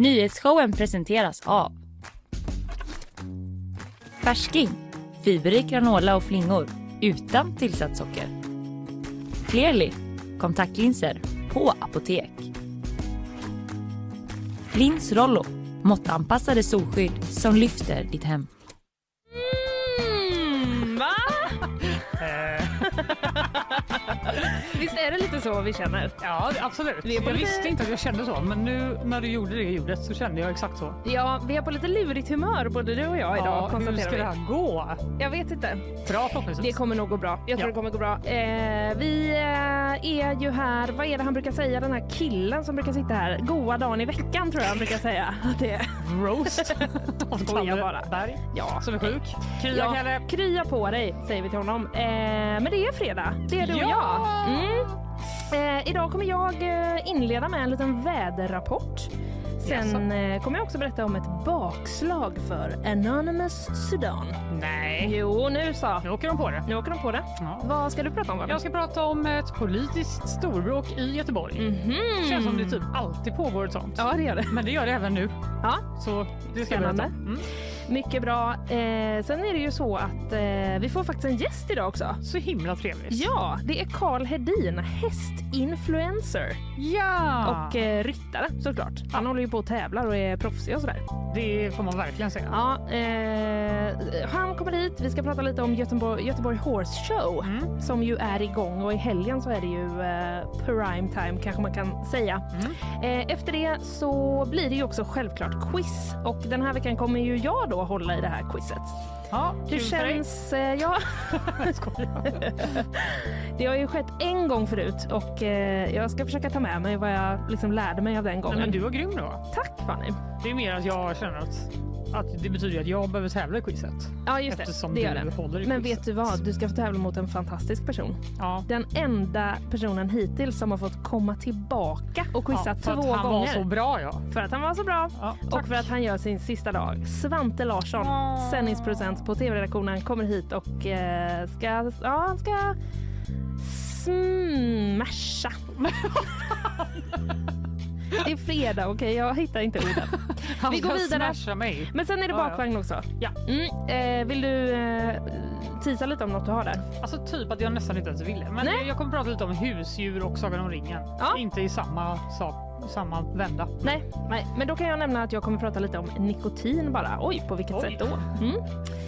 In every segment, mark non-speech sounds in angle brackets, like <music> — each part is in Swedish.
Nyhetsshowen presenteras av Färsking, fiberrik granola och flingor utan tillsatt socker. Clearly, kontaktlinser på apotek. Lins Rollo, måttanpassade solskydd som lyfter ditt hem. Visst är det lite så vi känner? Ja, absolut. Vi är på Jag lite- visste inte att jag kände så, men nu när du gjorde det ljudet så kände jag exakt så. Ja, vi är på lite lurigt humör både du och jag idag ja, hur ska det vi. här gå? Jag vet inte. Bra förhoppningsvis. Det kommer nog gå bra. Jag tror Ja. det kommer gå bra. Eh, vi eh, är ju här, vad är det han brukar säga, den här killen som brukar sitta här. Goa dagen i veckan tror jag han brukar säga. Att det är. Roast <laughs> av bara. Berg Ja. som är sjuk. Krya Ja, Kalle. krya på dig säger vi till honom. Eh, men det är fredag. Det är du och Ja! jag. Mm. Eh, idag kommer jag eh, inleda med en liten väderrapport. Sen eh, kommer jag också berätta om ett bakslag för Anonymous Sudan. Nej, Jo, nu så. nu åker de på det. Nu åker de på det. Ja. Vad ska du prata om? Jag ska prata om ett politiskt storbråk i Göteborg. Mhm. Känns som det typ alltid pågår ett sånt. Ja, det gör det. Men det gör det även nu. Ja, Så det ska jag berätta. Spännande. Mm. Mycket bra. Eh, sen är det ju så att eh, vi får faktiskt en gäst idag också. Så himla trevligt. Ja, det är Karl Hedin, hästinfluencer Ja! och eh, ryttare såklart. Han håller ju på och tävlar och är proffsig och sådär. Det får man verkligen säga. Ja, eh, han kommer hit. Vi ska prata lite om Göteborg, Göteborg Horse Show Mm. som ju är igång och i helgen så är det ju eh, prime time kanske man kan säga. Mm. Eh, efter det så blir det ju också självklart quiz och den här veckan kommer ju jag då hålla i det här quizet. Ja, Hur kul för dig. känns... Eh, ja, <laughs> det har ju skett en gång förut och eh, jag ska försöka ta med mig vad jag liksom lärde mig av den Nej, gången. men du var grym då. Tack Fanny. Det är mer att jag känner att, att det betyder att jag behöver tävla i quizet. Ja just Eftersom det, gör du det. håller i Men quizet. vet du vad? Du ska få tävla mot en fantastisk person. Ja. Den enda personen hittills som har fått komma tillbaka och Ja, quizat för två att han gånger. var så bra ja. För att han var så bra ja och för att han gör sin sista dag. Svante Larsson, Åh. sändningsproducent på tv-redaktionen, kommer hit och eh, ska, ja, ska smasha. <laughs> Det är fredag, okej? Jag hittar inte orden. <laughs> Vi går vidare. mig. Men sen är det bakvagn också. Ja. Mm, eh, vill du eh, tisa lite om något du har där? Alltså typ att jag nästan inte ens ville. Men Nej. jag kommer prata lite om husdjur och Sagan om ringen. Ja. Inte i samma sak, samma vända. Nej, nej, men då kan jag nämna att jag kommer prata lite om nikotin bara. Oj, på vilket Oj. sätt då? Mm.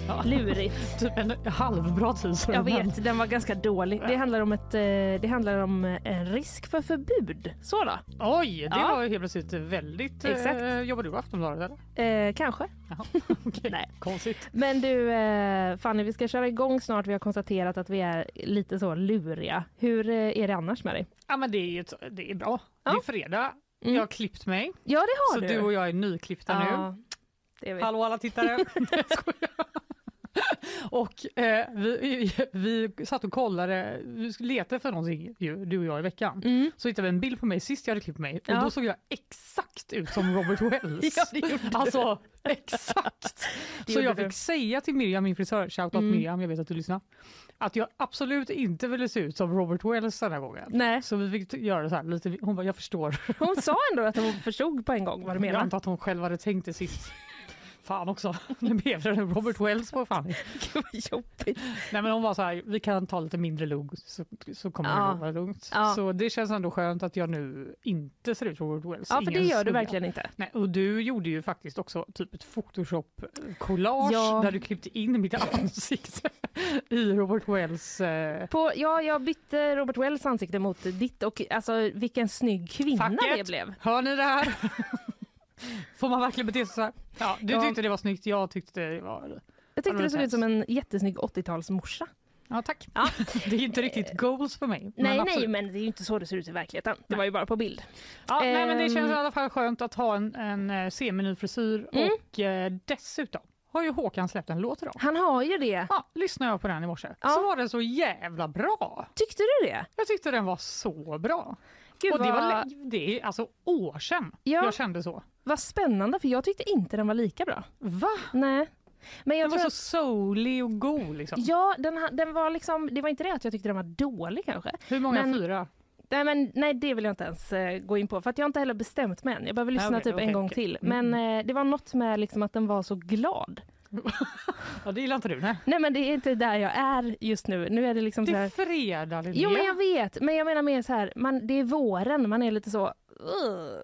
Ja. Lurigt. <laughs> Typ en halvbra teaser. Jag men- vet, den var ganska dålig. Det handlar om, ett, eh, det handlar om eh, en risk för förbud. Så då? Oj, det Ja. var helt plötsligt väldigt... Exakt. Eh, jobbar du på Aftonbladet eller? Eh, kanske. Jaha. <laughs> Nej. Konstigt. Men du, eh, Fanny, vi ska köra igång snart. Vi har konstaterat att vi är lite så luriga. Hur eh, är det annars med dig? Ja men det är, det är bra. Ja. Det är fredag. Mm. Jag har klippt mig. Ja, det har Så du. du och jag är nyklippta nu. ja, vi. Hallå alla tittare. <laughs> Och eh, vi, vi satt och kollade, vi letade för någonting ju, du och jag i veckan. Mm. Så hittade vi en bild på mig sist jag hade klippt mig och Ja. då såg jag exakt ut som Robert Wells. <laughs> Ja, det du. Alltså exakt. Det Så jag du. fick säga till Miriam, min frisör, shoutout Mm. Miriam, jag vet att du lyssnar, att jag absolut inte ville se ut som Robert Wells den här gången. Nej, Så vi fick göra så här lite, hon bara jag förstår. hon sa ändå att hon <laughs> förstod på en gång vad du Jag menar. antar att hon själv hade tänkt det sist. Fan också, nu blev det Robert Wells på fan. <laughs> Gud, vad jobbigt. Nej men hon var så här, vi kan ta lite mindre lugg så, så kommer Ja. det vara lugnt. Ja. Så det känns ändå skönt att jag nu inte ser ut som Robert Wells. Ja, för det gör du verkligen inte. Nej, och du gjorde ju faktiskt också typ ett photoshop-collage Ja. där du klippte in mitt ansikte <laughs> i Robert Wells... Eh, På, ja, jag bytte Robert Wells ansikte mot ditt och alltså vilken snygg kvinna Facket. det blev. hör ni det här? <laughs> <laughs> Får man verkligen bete sig så här? Ja, du Ja. tyckte det var snyggt, jag tyckte det var... Jag Ja, tyckte men det såg ut som en jättesnygg 80-talsmorsa. Ja, tack. Ja. <laughs> Det är inte riktigt goals för mig. men Nej, absolut. nej, men det är ju inte så det ser ut i verkligheten. Det Nej. var ju bara på bild. Ja, nej, men det känns i Ehm. alla fall skönt att ha en, en eh, seminy frisyr Mm. och eh, dessutom har ju Håkan släppt en låt idag. Han har ju det. Ja, lyssnade jag på den i morse Ja. så var den så jävla bra. Tyckte du det? Jag tyckte den var så bra. Gud, och det, vad, var, det är alltså år sedan Ja. jag kände så. Vad spännande, för jag tyckte inte den var lika bra. Va? Nej. Men jag Den var tror så soulig och god liksom. att, Ja, den, den var liksom, det var inte det att jag tyckte den var dålig kanske. Hur många men- fyra? Nej, men, nej, det vill jag inte ens eh, gå in på för att jag har inte heller bestämt mig än. Jag behöver lyssna Okej, typ okej, en gång okej. till. Mm, Men eh, det var något med liksom att den var så glad. <laughs> Ja, det gillar inte du. Nej. Nej men det är inte där jag är just nu. Nu är det liksom så Det här... är fredag Linnea. Jo men jag vet, men jag menar mer så här, man, det är våren, man är lite så uh,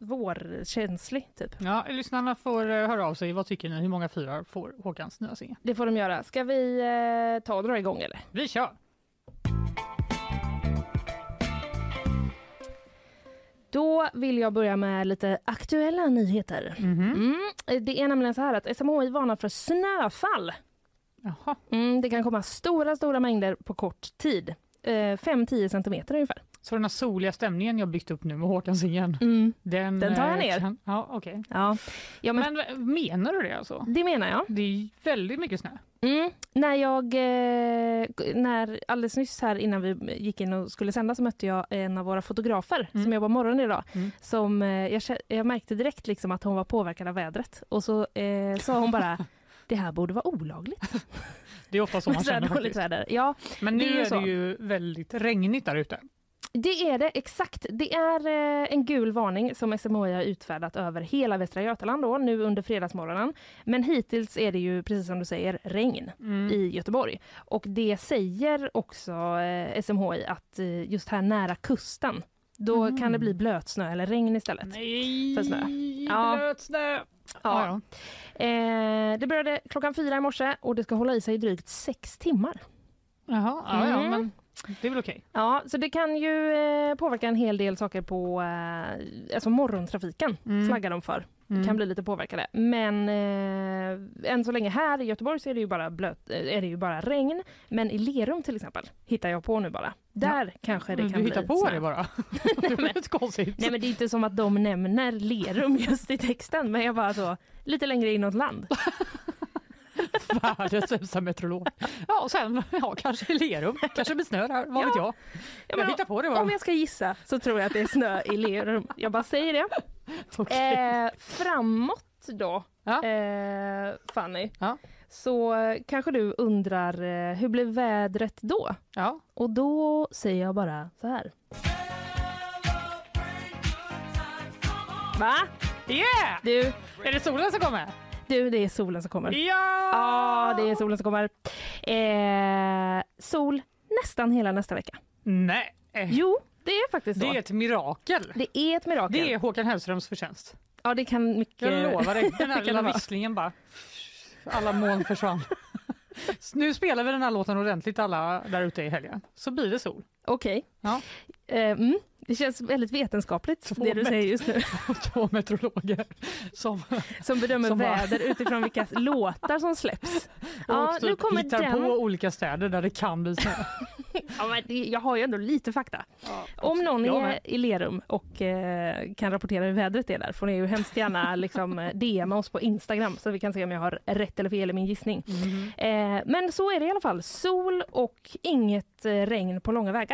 vårkänslig typ. Ja, lyssnarna får eh, höra av sig. Vad tycker ni? Hur många fyrar får Håkans nya singel? Det får de göra. Ska vi eh, ta och dra igång eller? Vi kör! Då vill jag börja med lite aktuella nyheter. Mhm. Mm, det är nämligen så här att SMHI varnar för snöfall. Jaha. Mm, det kan komma stora, stora mängder på kort tid. Eh, 5-10 centimeter ungefär. Så den här soliga stämningen jag byggt upp nu med Håkansingen, Mm. den, Den tar jag eh, ner. Kan, ja, okej. Ja. ja, men, Men, eh, menar du det alltså? det menar jag. Det är väldigt mycket snö. Mm. När jag, eh, när alldeles nyss här innan vi gick in och skulle sända så mötte jag en av våra fotografer Mm. som jobbar morgon idag. Mm. Som, jag, jag märkte direkt liksom att hon var påverkad av vädret och så eh, sa hon bara <laughs> det här borde vara olagligt. Det är ofta så man <laughs> känner faktiskt. väder. Ja, Men nu det är är det ju väldigt regnigt där ute. Det är det exakt. Det är eh, en gul varning som SMHI har utfärdat över hela Västra Götaland då, nu under fredagsmorgonen. Men hittills är det ju precis som du säger regn. Mm. i Göteborg. Och det säger också eh, SMHI att eh, just här nära kusten, då Mm. kan det bli blötsnö eller regn istället. Nej, För snö. Ja. blöt snö! Ja. Ja, Eh, det började klockan fyra i morse och det ska hålla i sig i drygt sex timmar. Jaha, ja, ja, Mm. men det är väl okej. Ja, så det kan ju eh, påverka en hel del saker på eh, alltså morgontrafiken, Mm. flaggar de för. Mm. Kan bli lite påverkade. Men eh, än så länge här i Göteborg så är det ju bara, blöt, eh, är det ju bara regn. Men i Lerum till exempel, hittar jag på nu bara. Där kanske det Men kan du bli hittar på snö. det bara. <laughs> <laughs> det är lite konstigt. Nej men det är inte som att de nämner Lerum just i texten men jag bara så lite längre inåt land. <laughs> <laughs> Världens sämsta meteorolog. Ja, och sen ja, kanske i Lerum, kanske blir snö där, vad vet jag. Ja, Jag hittar på det Om bara. jag ska gissa så tror jag att det är snö i Lerum. Jag bara säger det. <laughs> Okej. Eh, framåt då, Ja. eh, Fanny, Ja. så kanske du undrar eh, hur blev vädret då? Ja. Och då säger jag bara så här. Va? Yeah! Du, Är det solen som kommer? Du, det är solen som kommer. Ja! Ja, det är solen som kommer. Eh, sol nästan hela nästa vecka. Nej, Jo, det är faktiskt det så. är ett mirakel. Det är ett mirakel. Det är Håkan Hellströms förtjänst. Ja, det kan mycket... Jag lovar dig, den här <laughs> det lilla det visslingen bara... Alla moln försvann. <laughs> Nu spelar vi den här låten ordentligt alla där ute i helgen, så blir det sol. Okej. Ja. Eh, mm, det känns väldigt vetenskapligt Två det du säger just nu. <laughs> Två meteorologer som, Som bedömer Som bara- väder utifrån vilka <laughs> låtar som släpps. Ja, och nu typ kommer hittar den. på olika städer där det kan bli snö. <laughs> Ja, men det, jag har ju ändå lite fakta. Om någon är med. i Lerum och eh, kan rapportera hur vädret är där får ni ju hemskt gärna liksom, DMa oss på Instagram så vi kan se om jag har rätt eller fel i min gissning. Mhm. Eh, men så är det i alla fall. Sol och inget eh, regn på långa vägar.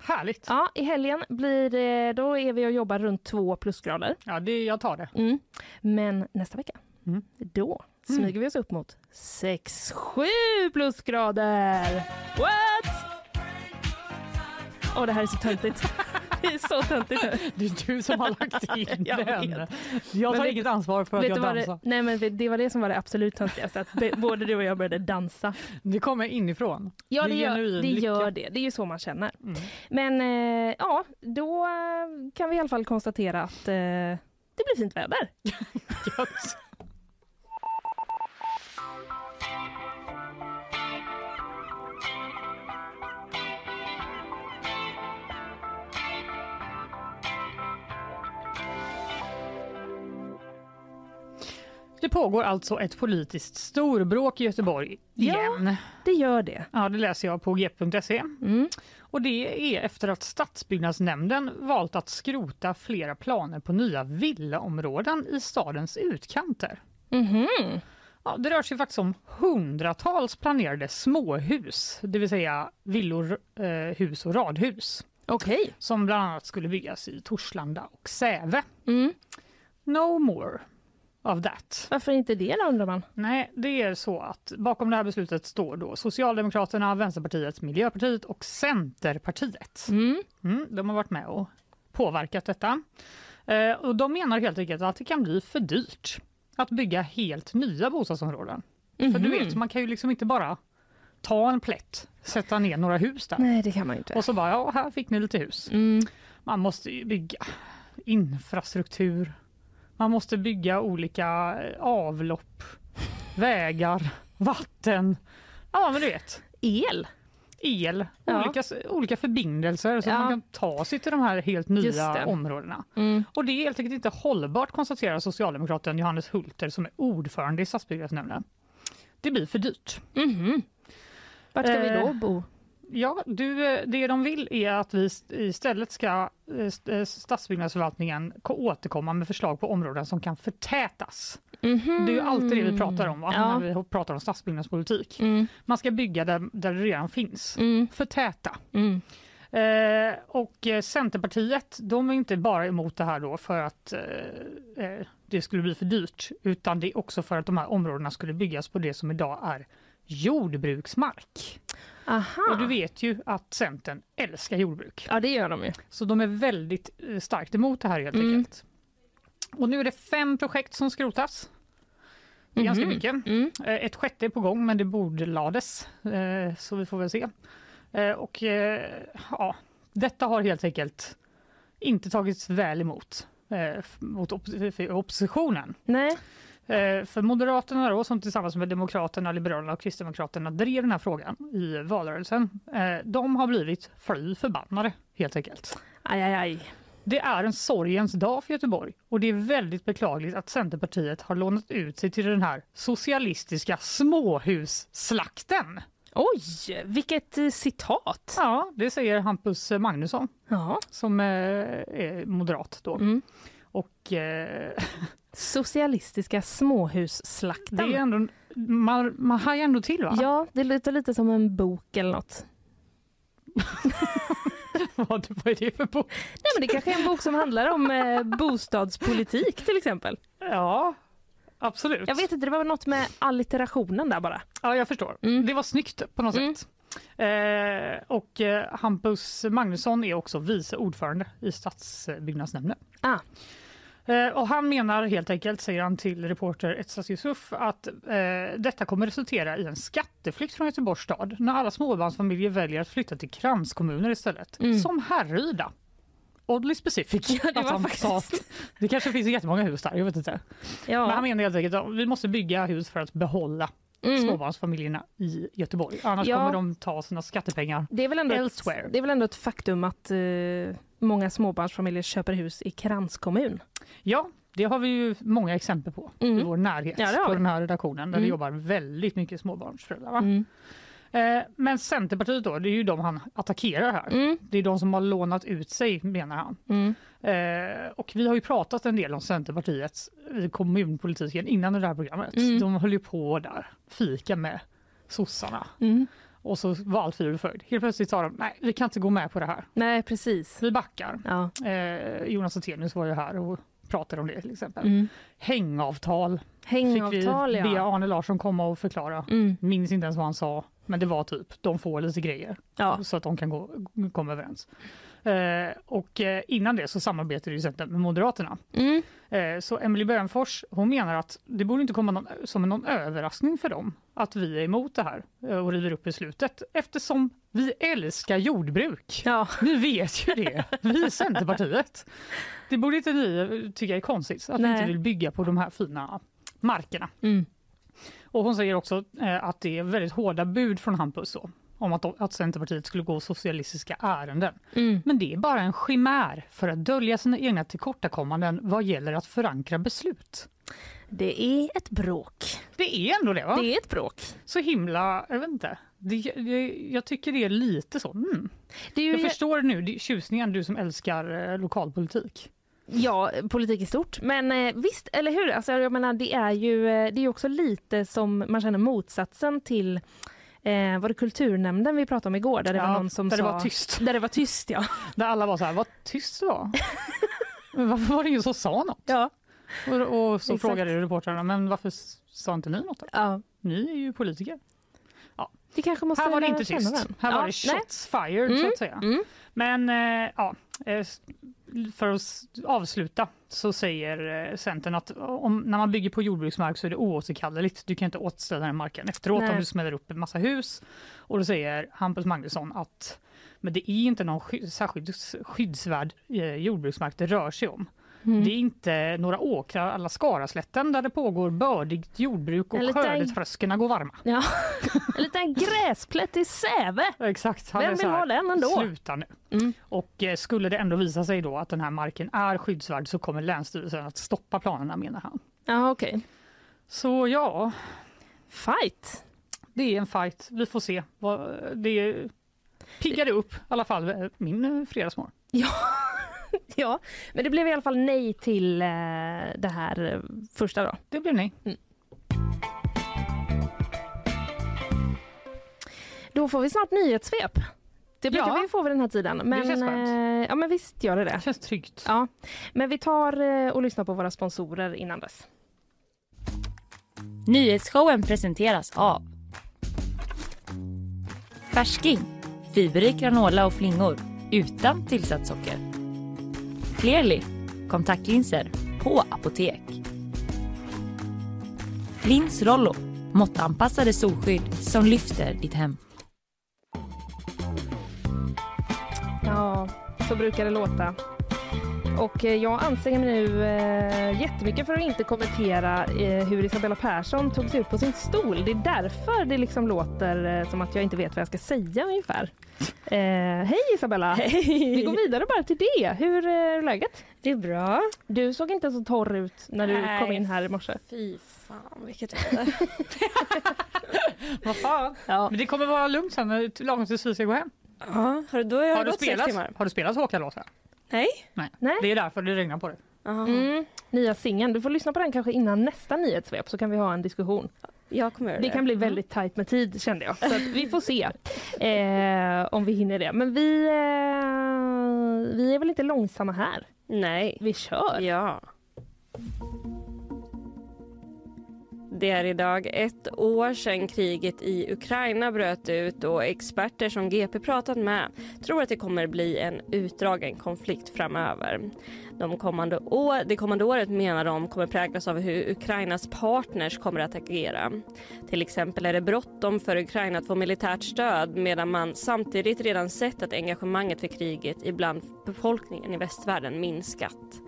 Härligt! Ja, i helgen blir det, då är vi och jobbar runt två plusgrader. Ja, det, jag tar det. Mm. Men nästa vecka, Mm. då smyger vi oss upp mot 6-7 plusgrader. What? Åh, det här är så töntigt. <laughs> Det är så töntigt. Det är du som har lagt in <laughs> Jag den. vet. Jag Men tar vet- inget ansvar för att Vet jag dansar. det, nej, men det var det som var det absolut töntigaste, att be- både du och jag började dansa. Det kommer inifrån. Ja, Det det, gör, det gör det. Det är ju så man känner. Mm. Men eh, ja, då eh, kan vi i alla fall konstatera att eh, det blir fint väder. <laughs> Det pågår alltså ett politiskt storbråk i Göteborg Ja. igen. Det gör det. Ja, det läser jag på g.se. Mm. Och det är efter att stadsbyggnadsnämnden valt att skrota flera planer på nya villaområden i stadens utkanter. Mhm. Ja, det rör sig faktiskt om hundratals planerade småhus, det vill säga villor, eh, hus och radhus, Okej. som bland annat skulle byggas i Torslanda och Säve. Mm. No more. Of that. Varför inte det då undrar man? Nej, det är så att bakom det här beslutet står då Socialdemokraterna, Vänsterpartiet, Miljöpartiet och Centerpartiet. Mm. Mm, de har varit med och påverkat detta. Eh, och de menar helt enkelt att det kan bli för dyrt att bygga helt nya bostadsområden. För du Mhm. vet, man kan ju liksom inte bara ta en plätt, sätta ner några hus där Nej, det kan man inte. och så bara, ja, här fick ni lite hus. Mm. Man måste ju bygga infrastruktur. Man måste bygga olika eh, avlopp, vägar, vatten. Ja, men du vet. El? El, Ja. olika, olika förbindelser så Ja. att man kan ta sig till de här helt nya områdena. Mm. Och det är helt enkelt inte hållbart konstaterar socialdemokraten Johannes Hulter som är ordförande i stadsbyggnadsnämnden. Det blir för dyrt. Mhm. Vart ska vi då Eh, bo? Ja, du, eh, det de vill är att vi st- istället ska eh, eh, stadsbyggnadsförvaltningen ko- återkomma med förslag på områden som kan förtätas. Mhm. Det är ju alltid det vi pratar om va? Ja. när vi pratar om stadsbyggnadspolitik. Mm. Man ska bygga där, där det redan finns. Mm. Förtäta. Mm. Eh, och Centerpartiet, de är inte bara emot det här då för att eh, det skulle bli för dyrt, utan det är också för att de här områdena skulle byggas på det som idag är jordbruksmark. Aha. Och du vet ju att Centern älskar jordbruk. Ja, det gör de ju. Så de är väldigt eh, starkt emot det här helt Mm. enkelt. Och nu är det fem projekt som skrotas. Det är ganska Mhm. mycket. Mm. Eh, Ett sjätte är på gång men det bordlades, eh, så vi får väl se. Och ja, detta har helt enkelt inte tagits väl emot mot oppositionen. Nej. Eh, För Moderaterna då, som tillsammans med Demokraterna, Liberalerna och Kristdemokraterna drev den här frågan i valrörelsen, eh, de har blivit fly förbannade helt enkelt. Aj, aj, aj. Det är en sorgens dag för Göteborg och det är väldigt beklagligt att Centerpartiet har lånat ut sig till den här socialistiska småhusslakten. Oj, vilket eh, citat. Ja, det säger Hampus Magnusson Ja. som är moderat då. Mm. Och eh, <laughs> Socialistiska småhusslakten. det är ändå, man, man hajar ändå till va? Ja, det låter lite som en bok eller något. <laughs> Vad vad är det för bok? Nej, men det kanske är en bok som handlar om eh, bostadspolitik till exempel. Ja, absolut. Jag vet inte, det var något med allitterationen där bara. Ja, jag förstår. Mm. Det var snyggt på något Mm. sätt. Eh, och eh, Hampus Magnusson är också vice ordförande i stadsbyggnadsnämnden. Ah. Eh, och han menar helt enkelt, säger han till reporter Etsas Yusuf, att eh, detta kommer resultera i en skatteflykt från Göteborgs stad när alla småbarnsfamiljer väljer att flytta till kranskommuner istället. Mm. Som Härryda. Oddly specific. <laughs> Ja, det var faktiskt- det kanske finns jättemånga hus där, jag vet inte. Men han Ja. menar helt enkelt att vi måste bygga hus för att behålla Mm. småbarnsfamiljerna i Göteborg. Annars Ja. kommer de ta sina skattepengar. Det, är väl ändå ett, Elsewhere. det är väl ändå ett faktum att eh, många småbarnsfamiljer köper hus i kranskommun. Ja, det har vi ju många exempel på i Mm. vår närhet Ja, på den här redaktionen där Mm. det jobbar väldigt mycket småbarnsföräldrar. Eh, men Centerpartiet då, det är ju de han attackerar här. Mm. Det är de som har lånat ut sig menar han. Mm. Eh, och vi har ju pratat en del om Centerpartiet i kommunpolitiken innan det här programmet. Mm. De höll ju på där, fika med sossarna. Mm. Och så var allt frid och fröjd. Helt plötsligt sa de, nej vi kan inte gå med på det här. Nej, precis. Vi backar. Ja. Eh, Jonas Attenius var ju här och pratade om det till exempel. Mm. Hängavtal Hängavtal, fick vi be ja. Arne Larsson komma och förklara. Mm. Minns inte ens vad han sa, men det var typ de får lite grejer ja. så att de kan gå, komma överens. Eh, och eh, innan det så samarbetade ju Centern med Moderaterna. Mm. Eh, så Emily Bönfors hon menar att det borde inte komma någon, som någon överraskning för dem att vi är emot det här eh, och river upp beslutet eftersom vi älskar jordbruk. ja. Ni vet ju det, vi i Centerpartiet. Det borde inte ni tycka är konstigt att vi Nej. inte vill bygga på de här fina markerna. Mm. Och hon säger också eh, att det är väldigt hårda bud från Hampus då, om att, att Centerpartiet skulle gå socialistiska ärenden. Mm. Men det är bara en chimär för att dölja sina egna tillkortakommanden vad gäller att förankra beslut. Det är ett bråk. Det är ändå det va? Det är ett bråk. Så himla, jag vet inte. Det, det, jag tycker det är lite så. Mm. Det är ju, Jag förstår nu tjusningen, du som älskar eh, lokalpolitik. Ja, politik i stort. Men eh, visst, eller hur? Alltså, jag menar, det är ju eh, det är också lite som man känner motsatsen till eh, var det kulturnämnden vi pratade om igår? Där det var någon som där sa... det var tyst. Där det var tyst, ja. <laughs> Där alla var så här, vad tyst det var. <laughs> Varför var det ingen som sa något? ja. Och, och så Exakt. frågade reportrarna, men varför sa inte ni något då? Ja. Ni är ju politiker. Måste Här var det inte tyst. Här Ja, var det nej. shots fired så Mm, att säga. mm. Men eh, ja, eh, för att avsluta så säger eh, Centern att om, när man bygger på jordbruksmark så är det oåterkalleligt. Du kan inte återställa den marken efteråt Nej. om du smäller upp en massa hus. Och då säger Hampus Magnusson att men det är inte någon sky- särskilt skyddsvärd eh, jordbruksmark det rör sig om. Mm. Det är inte några åkrar alla Skaraslätten där det pågår bördigt jordbruk och skördetröskorna går varma. Ja. <laughs> En liten gräsplätt i Säve. Exakt. Vem vill ha den ändå? Sluta nu. Mm. Och eh, skulle det ändå visa sig då att den här marken är skyddsvärd så kommer Länsstyrelsen att stoppa planerna menar han. Ja, okej. Så ja, Fight. det är en fight. Vi får se. Det piggade upp i alla fall eh, min eh, fredagsmorgon. Ja, <laughs> men det blev i alla fall nej till eh, det här eh, första då. Det blev nej. Då får vi snart nyhetssvep. Det brukar Ja. vi få vid den här tiden. Men, känns skönt. eh, ja, men visst gör det det. Det känns tryggt. Ja, men vi tar eh, och lyssnar på våra sponsorer innan dess. Nyhetsshowen presenteras av Färsking, fiberrik granola och flingor utan tillsatt socker. Clearly, kontaktlinser på apotek. Lins Rollo, måttanpassade solskydd som lyfter ditt hem. Ja, så brukar det låta. Och eh, jag anstränger mig nu eh, jättemycket för att inte kommentera eh, hur Isabella Persson tog sig upp på sin stol. Det är därför det liksom låter eh, som att jag inte vet vad jag ska säga ungefär. Eh, hej Isabella! Vi går vidare bara till det. Hur eh, är läget? Det är bra. Du såg inte så torr ut när du Nej. kom in här i morse. Fy fan vilket väder. <laughs> Vad fan? Ja. Men det kommer vara lugnt sen lagom tills vi ska gå hem. ja, har, då har Har du spelat, har du spelat Håkan-låtar? Nej. Nej. Nej. Det är därför det regnar på. Aha. Mm, nya singeln. Du får lyssna på den kanske innan nästa nyhetssvep så kan vi ha en diskussion. Jag kommer Det det. kan bli väldigt tajt med tid kände jag. Så att vi får se <laughs> eh, om vi hinner det. Men vi, eh, vi är väl inte långsamma här. Nej. Vi kör. Ja. Det är idag ett år sedan kriget i Ukraina bröt ut och experter som GP pratat med tror att det kommer bli en utdragen konflikt framöver. De kommande år, det kommande året menar de kommer präglas av hur Ukrainas partners kommer att agera. Till exempel är det bråttom för Ukraina att få militärt stöd medan man samtidigt redan sett att engagemanget för kriget ibland befolkningen i västvärlden minskat.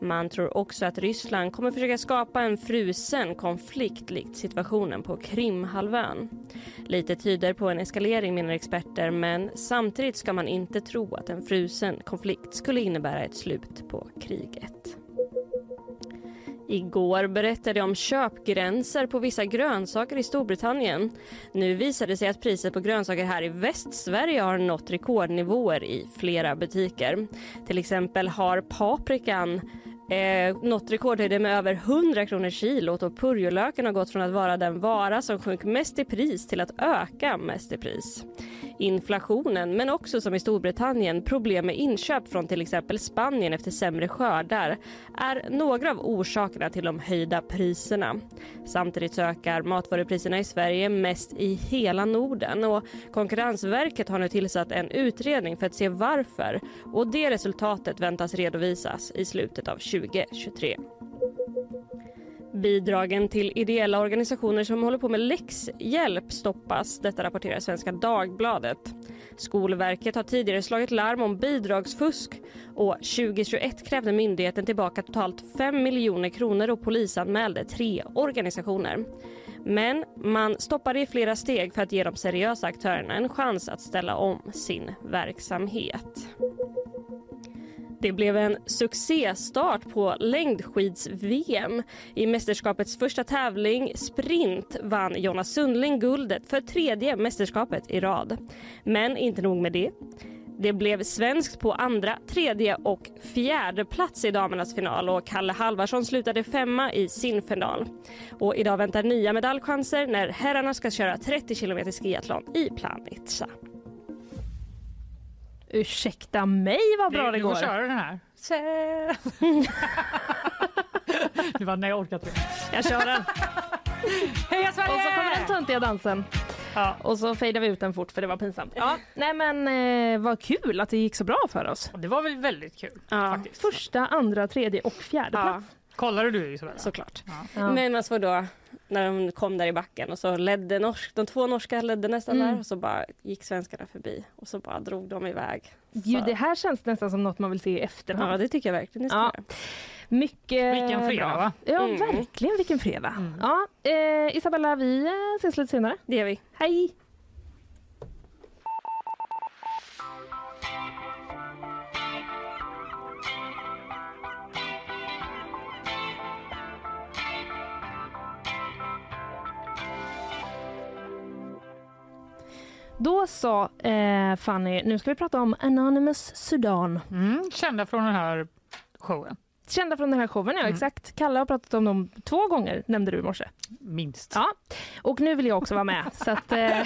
Man tror också att Ryssland kommer försöka skapa en frusen konflikt likt situationen på Krimhalvön. Lite tyder på en eskalering menar experter men samtidigt ska man inte tro att en frusen konflikt skulle innebära ett slut på kriget. Igår berättade jag om köpgränser på vissa grönsaker i Storbritannien. Nu visar det sig att priset på grönsaker här i Västsverige har nått rekordnivåer i flera butiker. Till exempel har paprikan eh, nått rekordhöjder med över 100 kronor kilot och purjolöken har gått från att vara den vara som sjönk mest i pris till att öka mest i pris. Inflationen, men också som i Storbritannien problem med inköp från till exempel Spanien efter sämre skördar är några av orsakerna till de höjda priserna. Samtidigt ökar matvarupriserna i Sverige mest i hela Norden och Konkurrensverket har nu tillsatt en utredning för att se varför och det resultatet väntas redovisas i slutet av 2023. Bidragen till ideella organisationer som håller på med läxhjälp stoppas. Detta rapporterar Svenska Dagbladet. Skolverket har tidigare slagit larm om bidragsfusk och 2021 krävde myndigheten tillbaka totalt 5 miljoner kronor och polisanmälde tre organisationer. Men man stoppade i flera steg för att ge de seriösa aktörerna en chans att ställa om sin verksamhet. Det blev en succéstart på längdskids-VM. I mästerskapets första tävling, sprint, vann Jonas Sundling guldet för tredje mästerskapet i rad. Men inte nog med det. Det blev svenskt på andra, tredje och fjärde plats i damernas final och Kalle Halvarsson slutade femma i sin final. Och idag väntar nya medaljchanser när herrarna ska köra 30 km skiathlon i Planica. Ursäkta mig vad bra det, du får går. köra den här. Det var nej, jag orkar inte. Jag kör den. Heja Och så kommer den töntiga dansen. Ja. Och så fejdar vi ut den fort för det var pinsamt. Ja, <laughs> nej men eh, vad kul att det gick så bra för oss. Det var väl väldigt kul. Ja, faktiskt. Första, andra, tredje och fjärde ja plats. Kollade du Isabella? såklart. Ja. Men man såg då när de kom där i backen och så ledde norsk, de två norska ledde nästan Mm. där och så bara gick svenskarna förbi och så bara drog de iväg. Ju, det här känns nästan som något man vill se i efterhand. Ja, det tycker jag verkligen Ja. Mycket Vilken fredag, va? Ja, Mm. verkligen vilken fredag. Mm. Ja, eh, Isabella, vi eh, ses lite senare. Det gör vi. Hej! Då sa eh, Fanny, nu ska vi prata om Anonymous Sudan. Mm, kända från den här showen, Kända från den här showen, ja Mm. exakt. Kalle har pratat om dem två gånger, nämnde du i morse. minst. Ja, och nu vill jag också vara med. <laughs> så att, eh,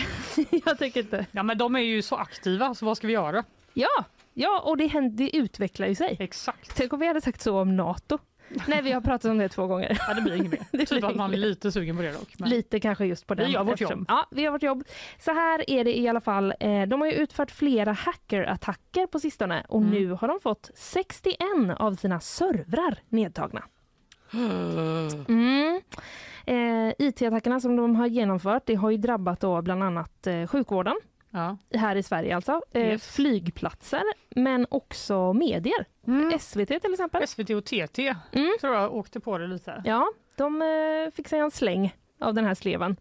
<laughs> jag tycker inte... Ja, men de är ju så aktiva, så vad ska vi göra? Ja, ja och det, händer, det utvecklar ju sig. Exakt. Tänk om vi hade sagt så om NATO. Nej, vi har pratat om det två gånger. Ja, det blir inget mer. <laughs> Det typ att man är lite sugen på det dock. Men... Lite kanske just på Vi den. gör vårt eftersom- jobb. Ja, vi gör vårt jobb. Så här är det i alla fall. Eh, de har ju utfört flera hackerattacker på sistone och Mm. nu har de fått 61 av sina servrar nedtagna. <gasps> Mm. Eh, IT-attackerna som de har genomfört det har ju drabbat då bland annat eh, sjukvården Ja. här i Sverige alltså, eh, Yes. flygplatser men också medier. Mm. SVT till exempel. SVT och TT Mm. tror jag åkte på det lite. Ja, de eh, fick sig en släng av den här sleven.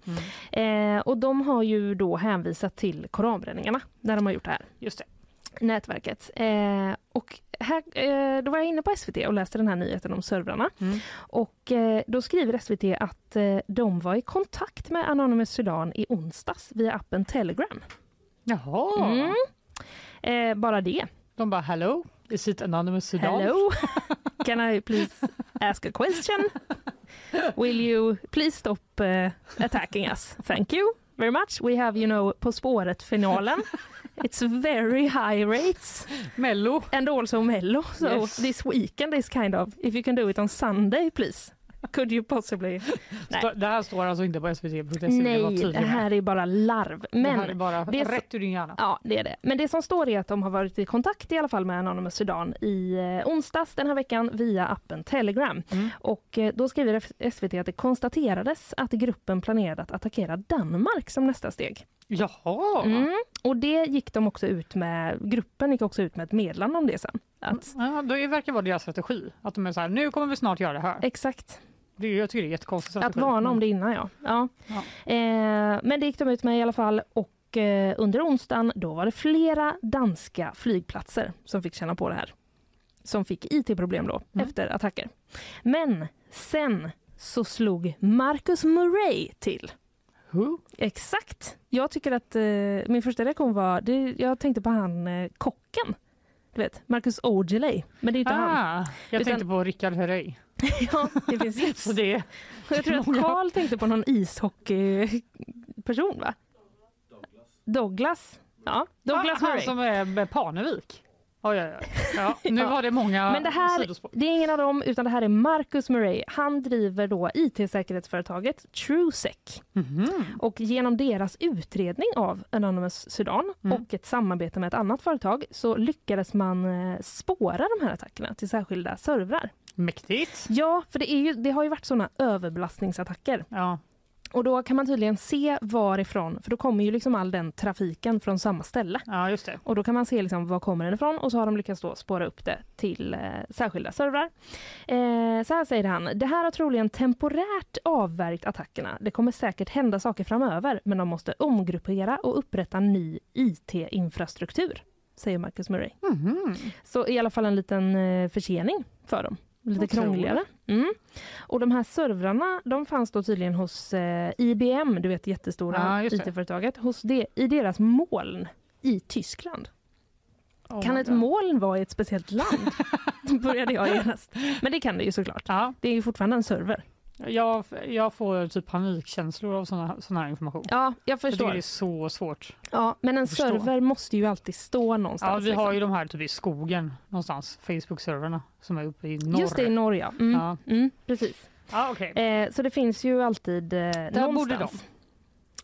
Mm. Eh, och de har ju då hänvisat till koranbränningarna när de har gjort det här. Just det. Nätverket. Eh, och här, eh, då var jag inne på SVT och läste den här nyheten om servrarna. Mm. Och eh, då skriver SVT att de var i kontakt med Anonymous Sudan i onsdags via appen Telegram. Jaha. Mm. Eh, bara det. De bara hello, is it anonymous Sudan? Hello, <laughs> can I please ask a question? Will you please stop uh, attacking us? Thank you very much. We have, you know, På spåret-finalen. It's very high rates Mello. and also Mello. So Yes. this weekend is kind of, if you can do it on Sunday please. Could you possibly? Nej. Det här står alltså inte på svt.se. Nej, det här är bara larv. det här är Men bara det är så- rätt ur din hjärna. Ja, det är det. Men det som står är att de har varit i kontakt i alla fall med Anonymous Sudan i eh, onsdags den här veckan via appen Telegram. Mm. Och eh, då skriver SVT att det konstaterades att gruppen planerade att attackera Danmark som nästa steg. Jaha. Mm. Och det gick de också ut med, gruppen gick också ut med ett meddelande om det sen. Att, Ja, det verkar vara deras strategi. Att de är så här, nu kommer vi snart göra det här. exakt, Det, jag tycker det är jättekonstigt. att varna om det innan ja. ja. Ja. Eh, men det gick de ut med i alla fall och eh, under onsdagen då var det flera danska flygplatser som fick känna på det här. Som fick IT-problem då Mm. efter attacker. Men sen så slog Marcus Murray till. Who? Exakt. Jag tycker att eh, min första reaktion var, det, jag tänkte på han eh, kocken. Du vet, Marcus Aujalay. Men det är inte han. Ah, jag Utan- tänkte på Rickard Herrey. <laughs> Ja, det finns ju. <laughs> Så det, Jag tror att. Karl tänkte på någon ishockeyperson va? Douglas. Ja, Douglas ah, han Murray. som är med Parnevik. Oj, oj, oj. Ja, <laughs> nu Ja. var det många Men det här, sidospår. det är ingen av dem, utan det här är Marcus Murray. Han driver då IT-säkerhetsföretaget TrueSec. Mhm. Och genom deras utredning av Anonymous Sudan Mm. och ett samarbete med ett annat företag så lyckades man eh, spåra de här attackerna till särskilda servrar. Mäktigt. Ja, för det, är ju, det har ju varit såna överbelastningsattacker. Ja. Och då kan man tydligen se varifrån, för då kommer ju liksom all den trafiken från samma ställe. ja, just det. Och då kan man se liksom var kommer den ifrån och så har de lyckats då spåra upp det till eh, särskilda servrar. Eh, så här säger han, det här har troligen temporärt avvärjt attackerna. Det kommer säkert hända saker framöver, men de måste omgruppera och upprätta ny IT-infrastruktur, säger Marcus Murray. Mhm. Så i alla fall en liten eh, försening för dem. Lite Otroligt. krångligare. Mm. Och de här servrarna de fanns då tydligen hos eh, IBM, du vet jättestora Ja. IT-företaget, hos det, i deras moln i Tyskland. Oh kan ett God. moln vara i ett speciellt land? <laughs> började jag genast. Men det kan det ju såklart. Ja, Det är ju fortfarande en server. Jag, jag får typ panikkänslor av sån här, här information. Ja, jag förstår. det är så svårt. Ja, men en server måste ju alltid stå någonstans. Ja, vi har liksom. ju de här typ i skogen någonstans, Facebook-servrarna som är uppe i norr. Just det, i Norge. ja. Mm. Ja, Mm, precis. ah, okej. Eh, så det finns ju alltid eh, Där borde någonstans.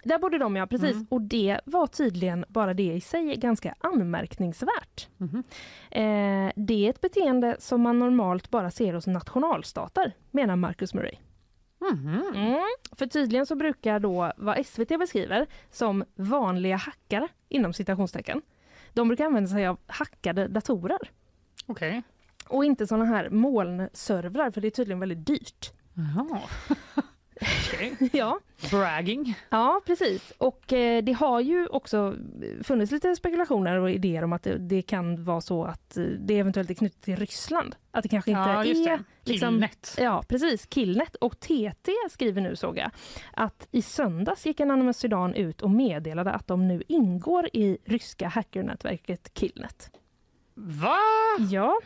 Där borde de, ja. Precis. Mm. Och det var tydligen bara det i sig ganska anmärkningsvärt. Mhm. Eh, det är ett beteende som man normalt bara ser hos nationalstater, menar Marcus Murray. Mhm. Mm. För tydligen så brukar då vad SVT beskriver som vanliga hackare inom citationstecken. De brukar använda sig av hackade datorer Okej. och inte såna här molnservrar för det är tydligen väldigt dyrt. Jaha. <laughs> Okej. <laughs> ja. Bragging. Ja, precis. Och eh, det har ju också funnits lite spekulationer och idéer om att det, det kan vara så att eh, det eventuellt är knutet till Ryssland. Att det kanske inte Ja, just är... det. liksom- Killnet. Ja, precis. Killnet. Och TT skriver nu, såg jag, att i söndags gick Anonymous Sudan ut och meddelade att de nu ingår i ryska hackernätverket Killnet. Va? Ja,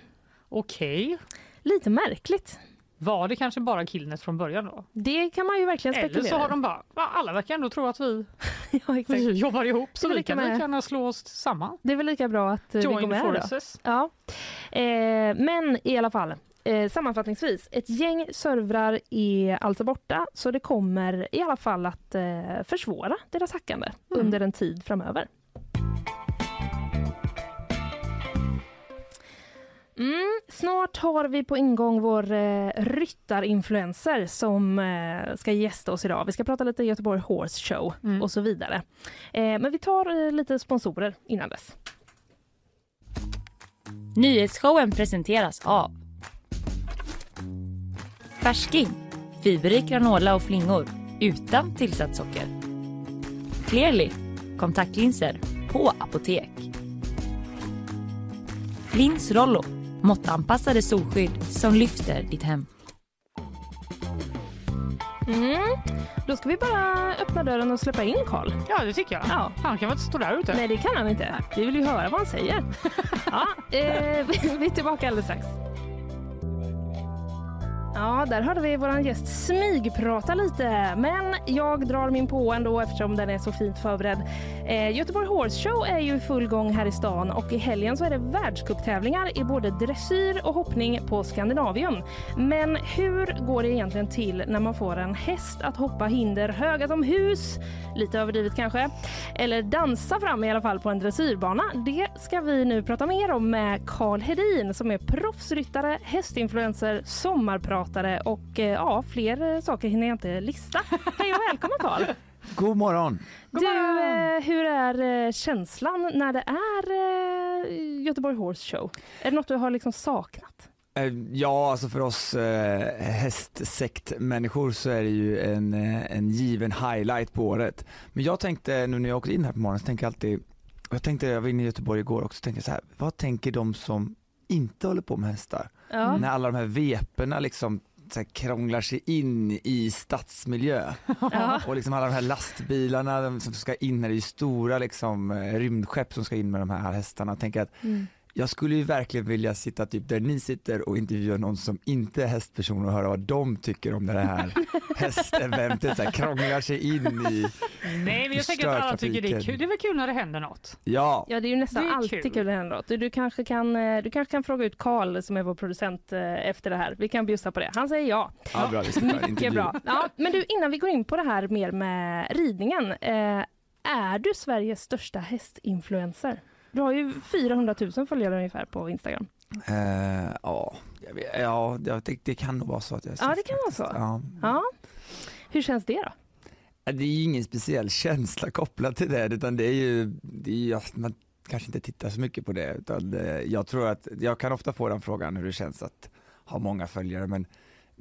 Okej. lite märkligt. Var det kanske bara Killnet från början då? Det kan man ju verkligen Eller spekulera så har de bara, "Va, alla verkar ändå tro att vi, <laughs> ja, vi jobbar ihop så vi kan lika gärna slå oss samman. Det är väl lika bra att eh, vi går Join med då. forces. Ja. Eh, men i alla fall, eh, sammanfattningsvis. Ett gäng servrar är alltså borta så det kommer i alla fall att eh, försvåra deras hackande Mm. under en tid framöver. Mm, snart har vi på ingång vår eh, ryttarinfluencer som eh, ska gästa oss idag. Vi ska prata lite Göteborg Horse Show Mm. och så vidare. Eh, men vi tar eh, lite sponsorer innan dess. Nyhetsshowen presenteras av Färsking, fiberrik granola och flingor utan tillsatt socker. Clearly, kontaktlinser på apotek. Lins Rollo, måttanpassade solskydd som lyfter ditt hem. Mm. Då ska vi bara öppna dörren och släppa in Karl. Ja, det tycker jag. Ja. Han kan väl inte stå där ute? Nej, det kan han inte. Vi vill ju höra vad han säger. <laughs> ja, eh, vi är tillbaka alldeles strax. Ja, där hörde vi vår gäst smygprata lite, men jag drar min på ändå eftersom den är så fint förberedd. Eh, Göteborg Horse Show är ju i full gång här i stan och i helgen så är det världscuptävlingar i både dressyr och hoppning på Skandinavium. Men hur går det egentligen till när man får en häst att hoppa hinder höga som hus, lite överdrivet kanske, eller dansa fram i alla fall på en dressyrbana? Det ska vi nu prata mer om med Karl Hedin som är proffsryttare, hästinfluencer, sommarpratare och eh, ja, fler eh, saker hinner jag inte lista. Hej och välkommen Karl! <laughs> God morgon! God Du, morgon! eh, hur är känslan när det är Göteborg Horse Show? Är det något du har liksom saknat? Ja, alltså för oss hästsektmänniskor så är det ju en, en given highlight på året. Men jag tänkte nu när jag åkte in här på morgonen så tänkte jag alltid, jag tänkte, jag var inne i Göteborg igår också, tänkte så här, vad tänker de som inte håller på med hästar? Ja. När alla de här veperna liksom så här, krånglar sig in i stadsmiljö <laughs> Ja. och liksom alla de här lastbilarna som ska in, här, det är ju stora liksom eh, rymdskepp som ska in med de här hästarna. Tänker att Mm. Jag skulle ju verkligen vilja sitta typ där ni sitter och intervjua någon som inte är hästperson och höra vad de tycker om det här <laughs> hästeventet, så här, krånglar sig in i, Nej, men jag tänker att alla tycker det är kul. Det är väl kul när det händer något? ja, Ja, det är ju nästan Det är alltid kul. kul när det händer något. Du, du, kanske kan, eh, du kanske kan fråga ut Karl som är vår producent eh, efter det här. Vi kan bjussa på det. Han säger ja. ja bra, Mycket bra. Ja, men du, innan vi går in på det här mer med ridningen. Eh, är du Sveriges största hästinfluencer? Du har ju 400 000 följare ungefär på Instagram. Eh, ja, jag vet, ja det, det- kan nog vara så att jag är Ja, det kan vara faktiskt. så. Ja. Ja. Hur känns det då? Det är ju ingen speciell <laughs> känsla kopplad till det utan det är ju, det är ju man kanske inte tittar så mycket på det utan eh, jag tror att, jag kan ofta få den frågan hur det känns att ha många följare men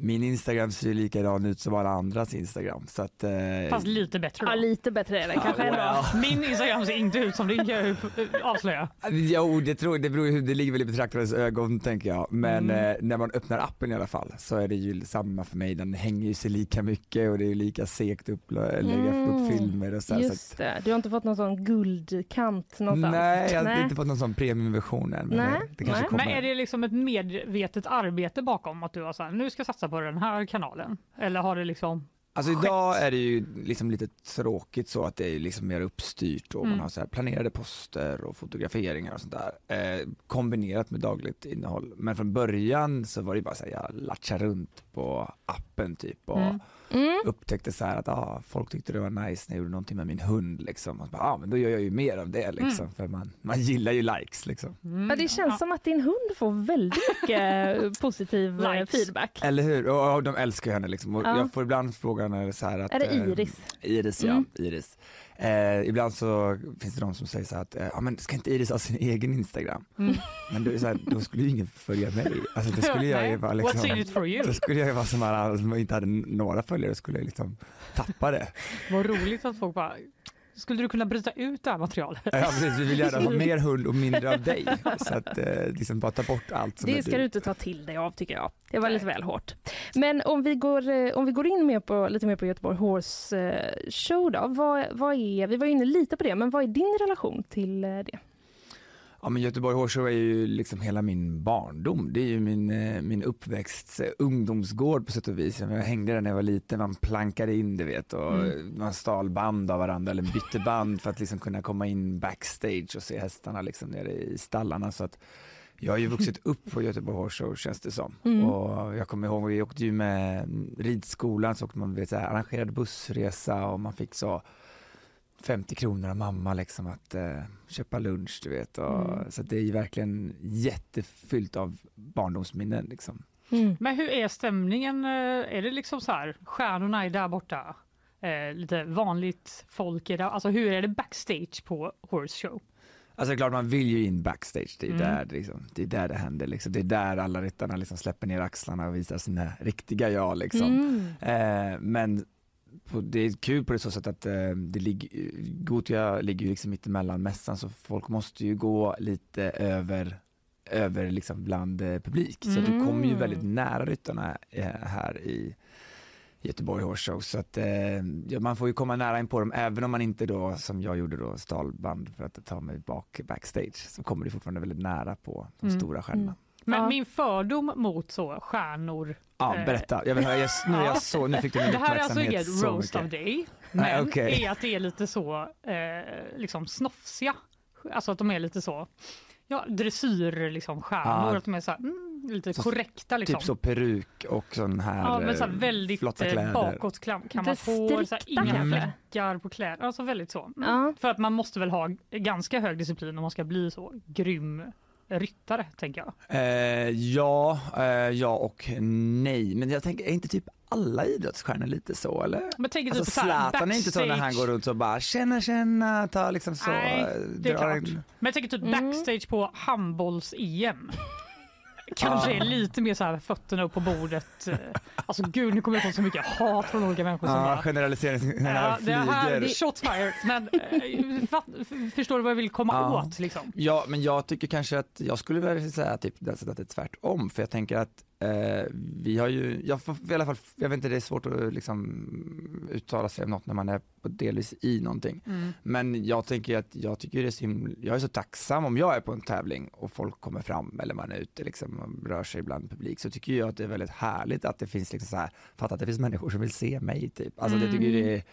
min Instagram ser ju likadan ut som alla andras Instagram så att eh, Fast lite bättre då. Ja, lite bättre är det kanske ändå. well. Min Instagram ser inte ut som din kan jag ju avslöja. Jo, det, tror, det beror ju det ligger väl i betraktarens ögon tänker jag. Men Mm. eh, när man öppnar appen i alla fall så är det ju samma för mig. Den hänger ju sig lika mycket och det är ju lika segt att upplä- lägga Mm. upp filmer och så. här, så Just det. Du har inte fått någon sån guldkant någonstans? Nej, jag har Nej. inte fått någon sån premiumversion än. Men Nej, det, kanske nej. kommer. Men är det liksom ett medvetet arbete bakom att du har så här, nu ska jag satsa på den här kanalen? Eller har det liksom Alltså idag är det ju liksom lite tråkigt så att det är liksom mer uppstyrt och Mm. man har så här planerade poster och fotograferingar och sånt där eh, kombinerat med dagligt innehåll. Men från början så var det bara så här, jag latchade runt på appen typ och Mm. Mm. upptäckte så här att ah, folk tyckte det var nice när jag gjorde någonting med min hund liksom. Och bara, ah, men då gör jag ju mer av det liksom Mm. för man, man gillar ju likes liksom. Mm, Ja, det känns som att din hund får väldigt mycket <laughs> positiv eh, feedback. Eller hur? Och, och de älskar henne liksom. Och Ja. jag får ibland frågan är det så här att Är det eh, Iris? Iris ja, Mm. Iris. Eh, ibland så finns det de som säger så här att, eh, ja men ska inte Iris ha sin egen Instagram? Mm. Men då, är så här, då skulle ju ingen följa mig. Alltså då skulle jag ju vara What's in liksom, it for you? då skulle jag ju vara som alla som inte hade några följare, skulle jag liksom tappa det. Vad roligt att folk bara, skulle du kunna bryta ut det här materialet? Ja precis, vi vill gärna ha <laughs> mer hund och mindre av dig. Så att eh, liksom bara ta bort allt som är Det ska du inte ta till dig av tycker jag. Det var lite väl hårt. Men om vi går, eh, om vi går in mer på, lite mer på Göteborg Horse eh, Show då. Vad, vad är, vi var inne lite på det, men vad är din relation till det? Ja men Göteborg Horse Show är ju liksom hela min barndom. Det är ju min, eh, min uppväxt, eh, ungdomsgård på sätt och vis. Jag hängde där när jag var liten, man plankade in det vet och Mm. man stal band av varandra eller bytte band för att liksom kunna komma in backstage och se hästarna liksom nere i stallarna. Så att jag har ju vuxit upp på Göteborg Horse känns det som. Mm. Och jag kommer ihåg, vi åkte ju med ridskolan så åkte man vet, så här, arrangerad bussresa och man fick så 50 kronor av mamma liksom att eh, köpa lunch du vet. Och, Mm. Så det är ju verkligen jättefyllt av barndomsminnen liksom. Men hur är stämningen? Eh, Är det liksom så här, stjärnorna är där borta? Eh, lite vanligt folk är där. Alltså hur är det backstage på Horse Show? Alltså klart man vill ju in backstage, det är, Mm. där, liksom, det är där det händer liksom. Det är där alla ryttarna liksom släpper ner axlarna och visar sina riktiga jag liksom. Mm. Eh, men det är kul på det så sätt att eh, det ligger, Gothia ligger ju liksom mittemellan mässan så folk måste ju gå lite över över liksom bland eh, publik så att du kommer ju Mm. väldigt nära ryttarna eh, här i Göteborg Horse Show så att eh, man får ju komma nära in på dem även om man inte då som jag gjorde då stal band för att ta mig bak backstage så kommer du fortfarande väldigt nära på de Mm. stora stjärnorna. Mm. Men Ja. min fördom mot så stjärnor, Ja, Eh, berätta. Jag vill höra, jag, nu, är jag så, nu fick du min det här är alltså inget så roast mycket. of day, Nej, men okej. är att det är lite så eh, liksom snofsiga. Alltså att de är lite så, ja dressyr liksom stjärnor, Ja. att de är så här, mm, lite Så- korrekta liksom. Typ så peruk och sån här Ja, men så här eh, väldigt flotta eh, kläder. bakåtkammat hår, så här, inga fläckar på kläder. Alltså väldigt så. Mm. Ja. För att man måste väl ha ganska hög disciplin om man ska bli så grym ryttare, tänker jag. Eh, ja, eh, ja och nej. Men jag tänker, är inte typ alla idrottsstjärnor lite så eller? Men tänk Alltså typ Zlatan är inte så när han backstage. går runt och bara känna känna, ta liksom så. Nej, det är klart. en- Men jag tänker typ Mm. backstage på handbolls-EM. Kanske är lite mer så här fötterna upp på bordet. Eh, Alltså gud, nu kommer jag få så mycket hat från olika människor som bara generalisering Ja, det här, är shot fired. Men eh, förstår du vad jag vill komma Ja. åt liksom? Ja, men jag tycker kanske att jag skulle vilja säga typ att det är tvärtom, för jag tänker att eh, vi har ju, jag i alla fall, jag vet inte, det är svårt att liksom uttala sig om något när man är på delvis i någonting. Men jag tänker att jag tycker det är så himla, jag är så tacksam om jag är på en tävling och folk kommer fram eller man är ute liksom och rör sig bland publik så tycker jag att det är väldigt härligt att det finns liksom så här, fatta att det finns människor som vill se mig typ. Alltså jag tycker det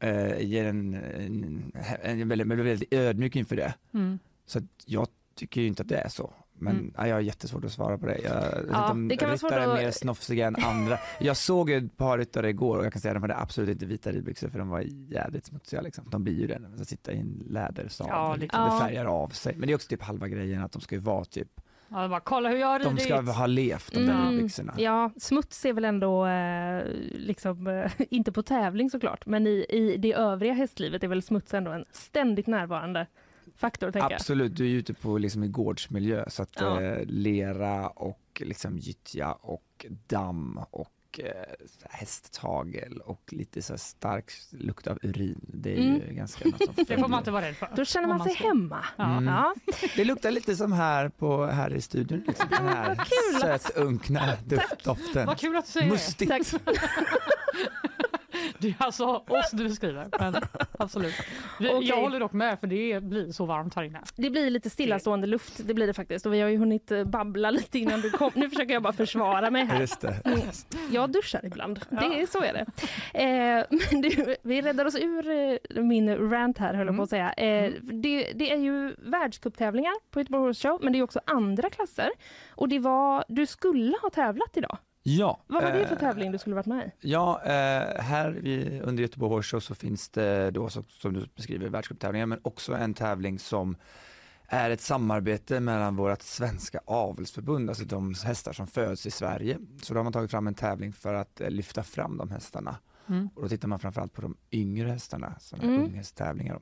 är, eh, ger en, en, en väldigt, väldigt, väldigt ödmjuk inför det. Mm. Så jag tycker ju inte att det är så. Men Mm. ja, jag har jättesvårt att svara på det. Jag Ja, om det kan vara svårt är att- mer snofsiga än andra. Jag såg ju ett par ryttare igår och jag kan säga att de hade absolut inte vita ridbyxor för de var jävligt smutsiga liksom. De blir ju det när de sitter i en lädersadel. Ja, liksom. lite. Det Ja. färgar av sig. Men det är också typ halva grejen att de ska ju vara typ, Ja, det bara, kolla hur jag har de ska ha levt de där Mm. ridbyxorna. Ja, smuts är väl ändå eh, liksom, eh, <laughs> inte på tävling såklart, men i, i det övriga hästlivet är väl smuts ändå en ständigt närvarande faktor. Tänker jag. Absolut, du är ju ute på liksom i gårdsmiljö så att Ja. eh, lera och liksom gyttja och damm och eh, hästtagel och lite så stark lukt av urin. Det är ju Mm. ganska något som <laughs> Det får man inte vara rädd för. Då känner man sig ska- hemma. Mm. Ja. Det luktar lite som här, på, här i studion, liksom, den <laughs> här sötunkna doften. Vad kul att du säger det. Mustigt. Tack. <laughs> <laughs> Det är alltså oss du beskriver, men absolut. Vi, Okej. Jag håller dock med för det blir så varmt här inne. Det blir lite stillastående luft, det blir det faktiskt. Och vi har ju hunnit eh, babbla lite innan du kom. Nu försöker jag bara försvara mig här. Just det. Mm. Jag duschar ibland, det är, så är det. Eh, <laughs> men du, vi räddar oss ur eh, min rant här höll jag på att säga. Eh, det, det är ju världscuptävlingar på Göteborg Horse Show men det är också andra klasser. Och det var, du skulle ha tävlat idag. Ja. Vad var det för eh, tävling du skulle varit med i? Ja, eh, här under Göteborg Horse Show så finns det då som du beskriver världscuptävlingar men också en tävling som är ett samarbete mellan vårt svenska avelsförbund, alltså de hästar som föds i Sverige. Så då har man tagit fram en tävling för att eh, lyfta fram de hästarna. Mm. Och då tittar man framförallt på de yngre hästarna, sådana Mm. unghästtävlingar.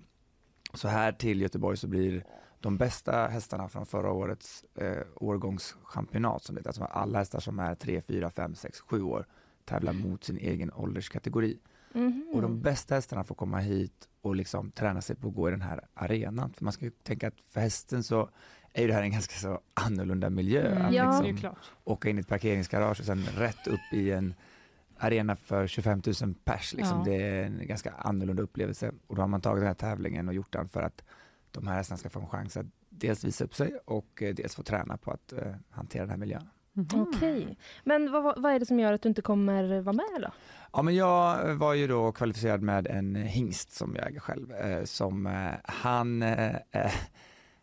Så här till Göteborg så blir de bästa hästarna från förra årets eh, årgångschampionat, som det heter, alltså alla hästar som är 3, 4, 5, 6, 7 år tävlar mot sin egen ålderskategori. Mhm. Och de bästa hästarna får komma hit och liksom träna sig på att gå i den här arenan. För man ska ju tänka att för hästen så är det här en ganska så annorlunda miljö. Mm. Att Ja. Liksom åka in i ett parkeringsgarage och sen rätt upp i en arena för 25 000 pers. Liksom. Ja. Det är en ganska annorlunda upplevelse. Och då har man tagit den här tävlingen och gjort den för att de här hästarna ska få en chans att dels visa upp sig och eh, dels få träna på att eh, hantera den här miljön. Mhm. Okej. Men vad, vad- är det som gör att du inte kommer vara med då? Ja, men jag var ju då kvalificerad med en hingst som jag äger själv. Eh, som eh, han, eh, eh,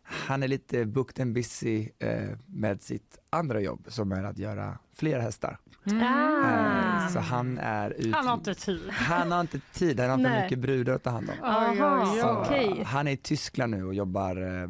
han är lite booked and busy eh, med sitt andra jobb som är att göra fler hästar. Mm. Ah. Eh, så han är ut... Han har inte tid. Han har inte tid, han har för mycket brudar att ta hand om. Aha. Så okej. Han är i Tyskland nu och jobbar eh,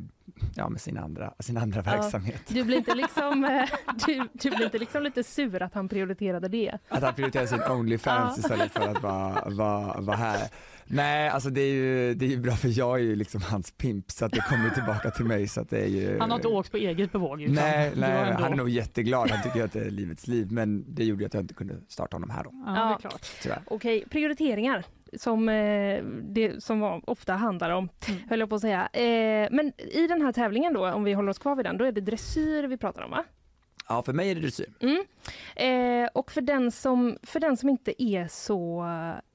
ja, med sin andra, sin andra verksamhet. Du blir inte <laughs> liksom, eh, du, du blir inte liksom lite sur att han prioriterade det? Att han prioriterar sin Onlyfans Ja. istället för att vara, vara, vara här. Nej, alltså det är ju, det är ju bra för jag är ju liksom hans pimp så att det kommer tillbaka till mig så att det är ju Han har inte åkt på eget bevåg. utan Nej, nej ändå- han är nog jätteglad, han tycker att det är livets liv men det gjorde ju att jag inte kunde starta honom här då, Ja, det Ja. är klart. tyvärr. Okej, prioriteringar som eh, det som ofta handlar om, Mm. höll jag på att säga. Eh, men i den här tävlingen då, om vi håller oss kvar vid den, då är det dressyr vi pratar om va? Ja, för mig är det dressyr. Mm. Eh, och för den, som, för den som inte är så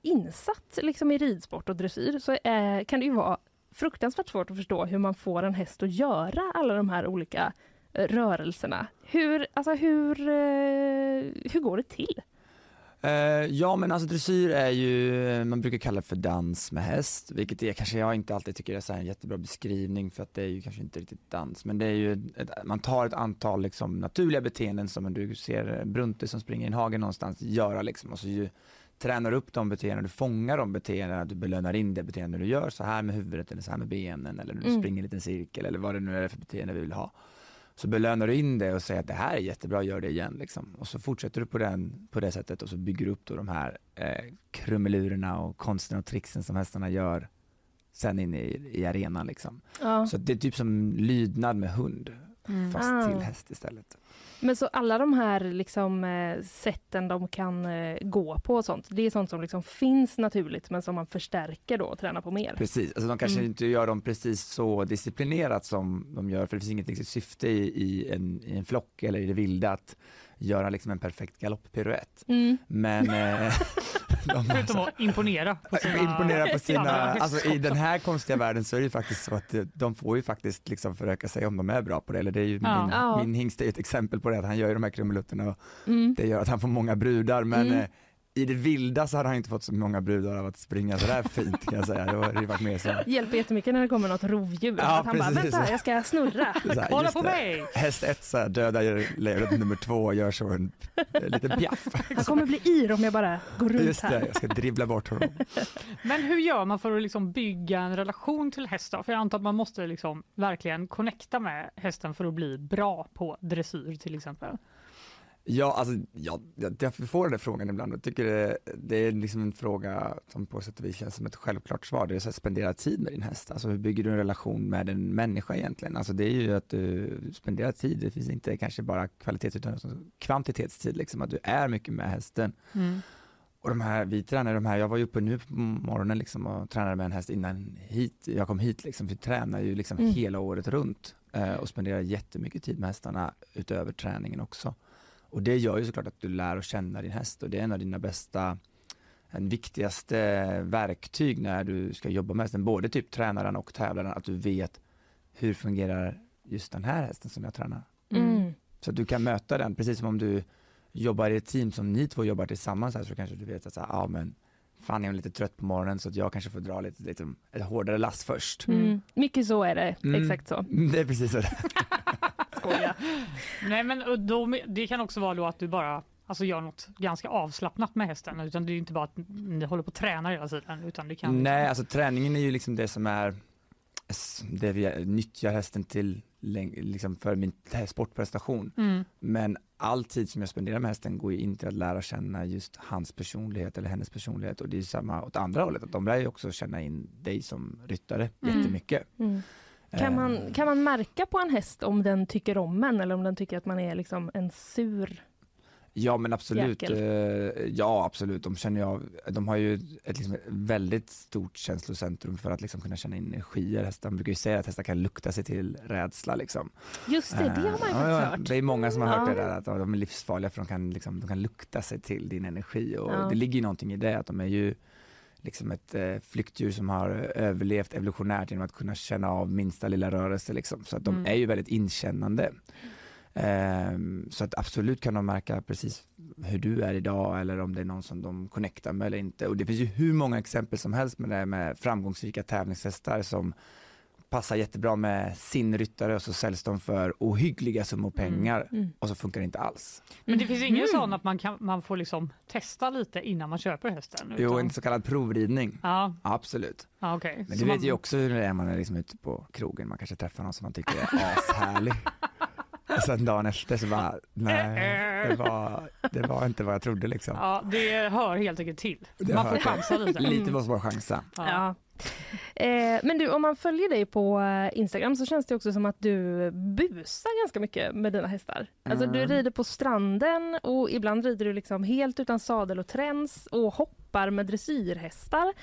insatt liksom, i ridsport och dressyr så eh, kan det ju vara fruktansvärt svårt att förstå hur man får en häst att göra alla de här olika eh, rörelserna. Hur, alltså, hur, eh, hur går det till? Eh, ja men alltså dressyr är ju, man brukar kalla det för dans med häst, vilket är kanske jag inte alltid tycker är så en jättebra beskrivning för att det är ju kanske inte riktigt dans, men det är ju, ett, man tar ett antal liksom naturliga beteenden som du ser Brunte som springer i en hage någonstans göra liksom och så ju tränar upp de beteendena, du fångar de beteendena, du belönar in det beteende du gör, så här med huvudet eller så här med benen eller du Mm. springer en liten cirkel eller vad det nu är för beteende vi vill ha. Så belönar du in det och säger att det här är jättebra, gör det igen. Liksom. Och så fortsätter du på, den, på det sättet och så bygger du upp då de här eh, krumelurerna och konsten och tricksen som hästarna gör sen inne i, i arenan. Liksom. Ja. Så det är typ som lydnad med hund, Mm. fast Ah. till häst istället. Men så alla de här liksom, eh, sätten de kan eh, gå på och sånt, det är sånt som liksom finns naturligt men som man förstärker då och tränar på mer? Precis, alltså de kanske Mm. inte gör dem precis så disciplinerat som de gör, för det finns inget riktigt syfte i, i, en, i en flock eller i det vilda att göra liksom en perfekt galopppiruett. Mm. Men eh, <laughs> Förutom att imponera på sina... imponera på sina, alltså i den här konstiga världen så är det ju faktiskt så att eh, de får ju faktiskt liksom föröka sig om de är bra på det, eller det är ju Ja. min, Ja. min hingst är ju ett exempel på det, att han gör ju de här krumelutterna och Mm. det gör att han får många brudar, men Mm. I det vilda så hade han inte fått så många brudar av att springa sådär fint kan jag säga, det har varit mer så, Hjälper jättemycket när det kommer något rovdjur. Ja, att han bara, vänta jag ska snurra. så här, Kolla på det. mig! Häst ett så här, dödar lejonet nummer två gör så en liten bjaff. Han kommer bli yr om jag bara går runt Just det, här. jag ska dribbla bort honom. Men hur gör man för att liksom bygga en relation till hästar? För jag antar att man måste liksom verkligen connecta med hästen för att bli bra på dressyr till exempel. Ja, alltså, ja, jag, jag får den frågan ibland och tycker det, det är liksom en fråga som på sätt och vis känns som ett självklart svar. Det är så att spendera tid med din häst. Alltså hur bygger du en relation med en människa egentligen? Alltså det är ju att du spenderar tid. Det finns inte kanske bara kvalitets utan kvantitetstid, liksom att du är mycket med hästen. Och de här, vi tränar de här, jag var ju uppe nu på morgonen liksom och tränade med en häst innan hit, jag kom hit liksom, vi tränar ju liksom Mm. hela året runt eh, och spenderar jättemycket tid med hästarna utöver träningen också. Och det gör ju såklart att du lär att känna din häst och det är en av dina bästa en viktigaste verktyg när du ska jobba med hästen, både typ tränaren och tävlaren, att du vet hur fungerar just den här hästen som jag tränar. Mm. Så att du kan möta den, precis som om du jobbar i ett team som ni två jobbar tillsammans här, så kanske du vet att så här, ja men fan jag är lite trött på morgonen så att jag kanske får dra lite, lite ett hårdare lass först. Mm. Mycket så är det, Mm. exakt så. <laughs> Det är precis så. det är. <laughs> Skoja. Nej, men och då, det kan också vara då att du bara alltså, gör något ganska avslappnat med hästen. Utan det är ju inte bara att ni håller på och tränar hela tiden. Utan det kan Nej, alltså träningen är ju liksom det som är det vi nyttjar hästen till liksom för min sportprestation. Mm. Men all tid som jag spenderar med hästen går ju in till att lära känna just hans personlighet eller hennes personlighet och det är samma åt andra hållet, att de lär ju också känna in dig som ryttare Mm. jättemycket. Mm. Kan, man, Eh, kan man märka på en häst om den tycker om en eller om den tycker att man är liksom en sur... Ja men absolut, Jäkel. eh, ja absolut, de känner jag, de har ju ett, liksom, väldigt stort känslocentrum för att liksom kunna känna energier. Hästar, man brukar ju säga att hästar kan lukta sig till rädsla liksom. Just det, det har man ju Eh, faktiskt ja, hört. Det är många som har hört Ja. det där att de är livsfarliga för de kan, liksom, de kan lukta sig till din energi och Ja. det ligger ju någonting i det att de är ju liksom ett eh, flyktdjur som har överlevt evolutionärt genom att kunna känna av minsta lilla rörelse liksom. Så att de Mm. är ju väldigt inkännande. Ehm, så att absolut kan de märka precis hur du är idag eller om det är någon som de connectar med eller inte. Och det finns ju hur många exempel som helst med det med framgångsrika tävlingshästar som passar jättebra med sin ryttare och så säljs de för ohyggliga summor pengar Mm. och så funkar det inte alls. Men det finns ingen Mm. sån att man, kan, man får liksom testa lite innan man köper hästen? Jo, utan- en så kallad provridning. Ja, Absolut. ja okej. Men Så du vet man- ju också hur det är man är liksom ute på krogen, man kanske träffar någon som man tycker är <laughs> ashärlig. Och sen dagen efter så bara, nej, det var, det var inte vad jag trodde liksom. Ja, det hör helt enkelt till. Det man får chansa lite. Lite måste man chansa. Ja. Eh, men du, om man följer dig på eh, Instagram så känns det också som att du busar ganska mycket med dina hästar. Alltså du Mm. rider på stranden och ibland rider du liksom helt utan sadel och träns och hoppar med dressyrhästar.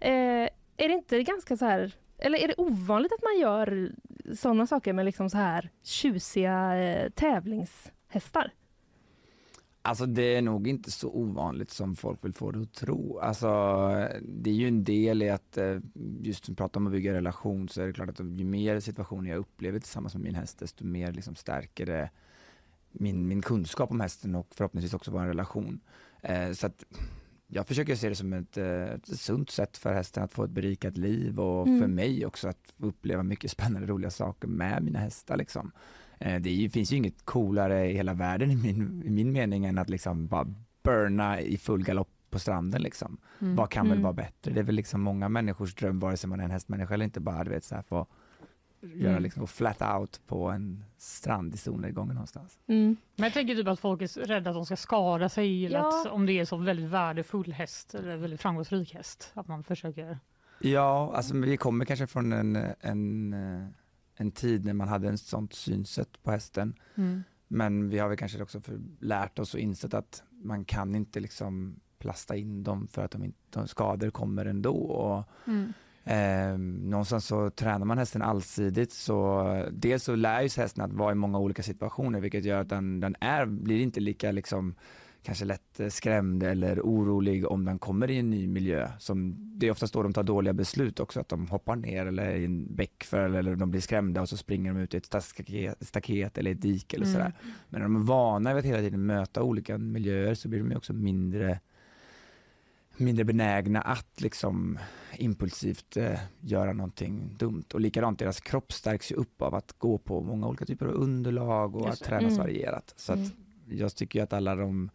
Eh, är det inte ganska så här, eller är det ovanligt att man gör sådana saker med liksom så här tjusiga eh, tävlingshästar? Alltså det är nog inte så ovanligt som folk vill få det att tro. Alltså det är ju en del i att, eh, just som pratar om att bygga relation, så är det klart att ju mer situationer jag upplever tillsammans med min häst, desto mer liksom stärker det min, min kunskap om hästen och förhoppningsvis också vår relation. Eh, så att jag försöker se det som ett, eh, ett sunt sätt för hästen att få ett berikat liv och Mm. för mig också att uppleva mycket spännande roliga saker med mina hästar liksom. Eh, Det ju, finns ju inget coolare i hela världen i min, i min mening än att liksom bara burna i full galopp på stranden liksom. Mm. Vad kan väl Mm. vara bättre? Det är väl liksom många människors dröm, vare sig man är en hästmänniska eller inte, bara du vet så här få göra Mm. liksom, flat out på en strand i solnedgången någonstans. Mm. Men jag tänker typ att folk är rädda att de ska skada sig eller Ja. att om det är så väldigt värdefull häst eller väldigt framgångsrik häst. Att man försöker... Ja, alltså vi kommer kanske från en, en, eh, en tid när man hade en sånt synsätt på hästen. Mm. Men vi har väl kanske också för, lärt oss och insett att man kan inte liksom plasta in dem för att de inte, de skador kommer ändå. Och, Mm. Eh, någonstans så tränar man hästen allsidigt så dels så lär ju hästen att vara i många olika situationer vilket gör att den, den är, blir inte lika liksom kanske lätt eh, skrämd eller orolig om den kommer i en ny miljö. Som, det är oftast då de tar dåliga beslut också, att de hoppar ner eller i en bäck för, eller de blir skrämda och så springer de ut i ett staket, staket eller ett dike eller Mm. sådär. Men när de är vana vid att hela tiden möta olika miljöer så blir de ju också mindre mindre benägna att liksom impulsivt eh, göra någonting dumt. Och likadant, deras kropp stärks ju upp av att gå på många olika typer av underlag och Just att tränas Mm. varierat. Så Mm. jag tycker att alla de,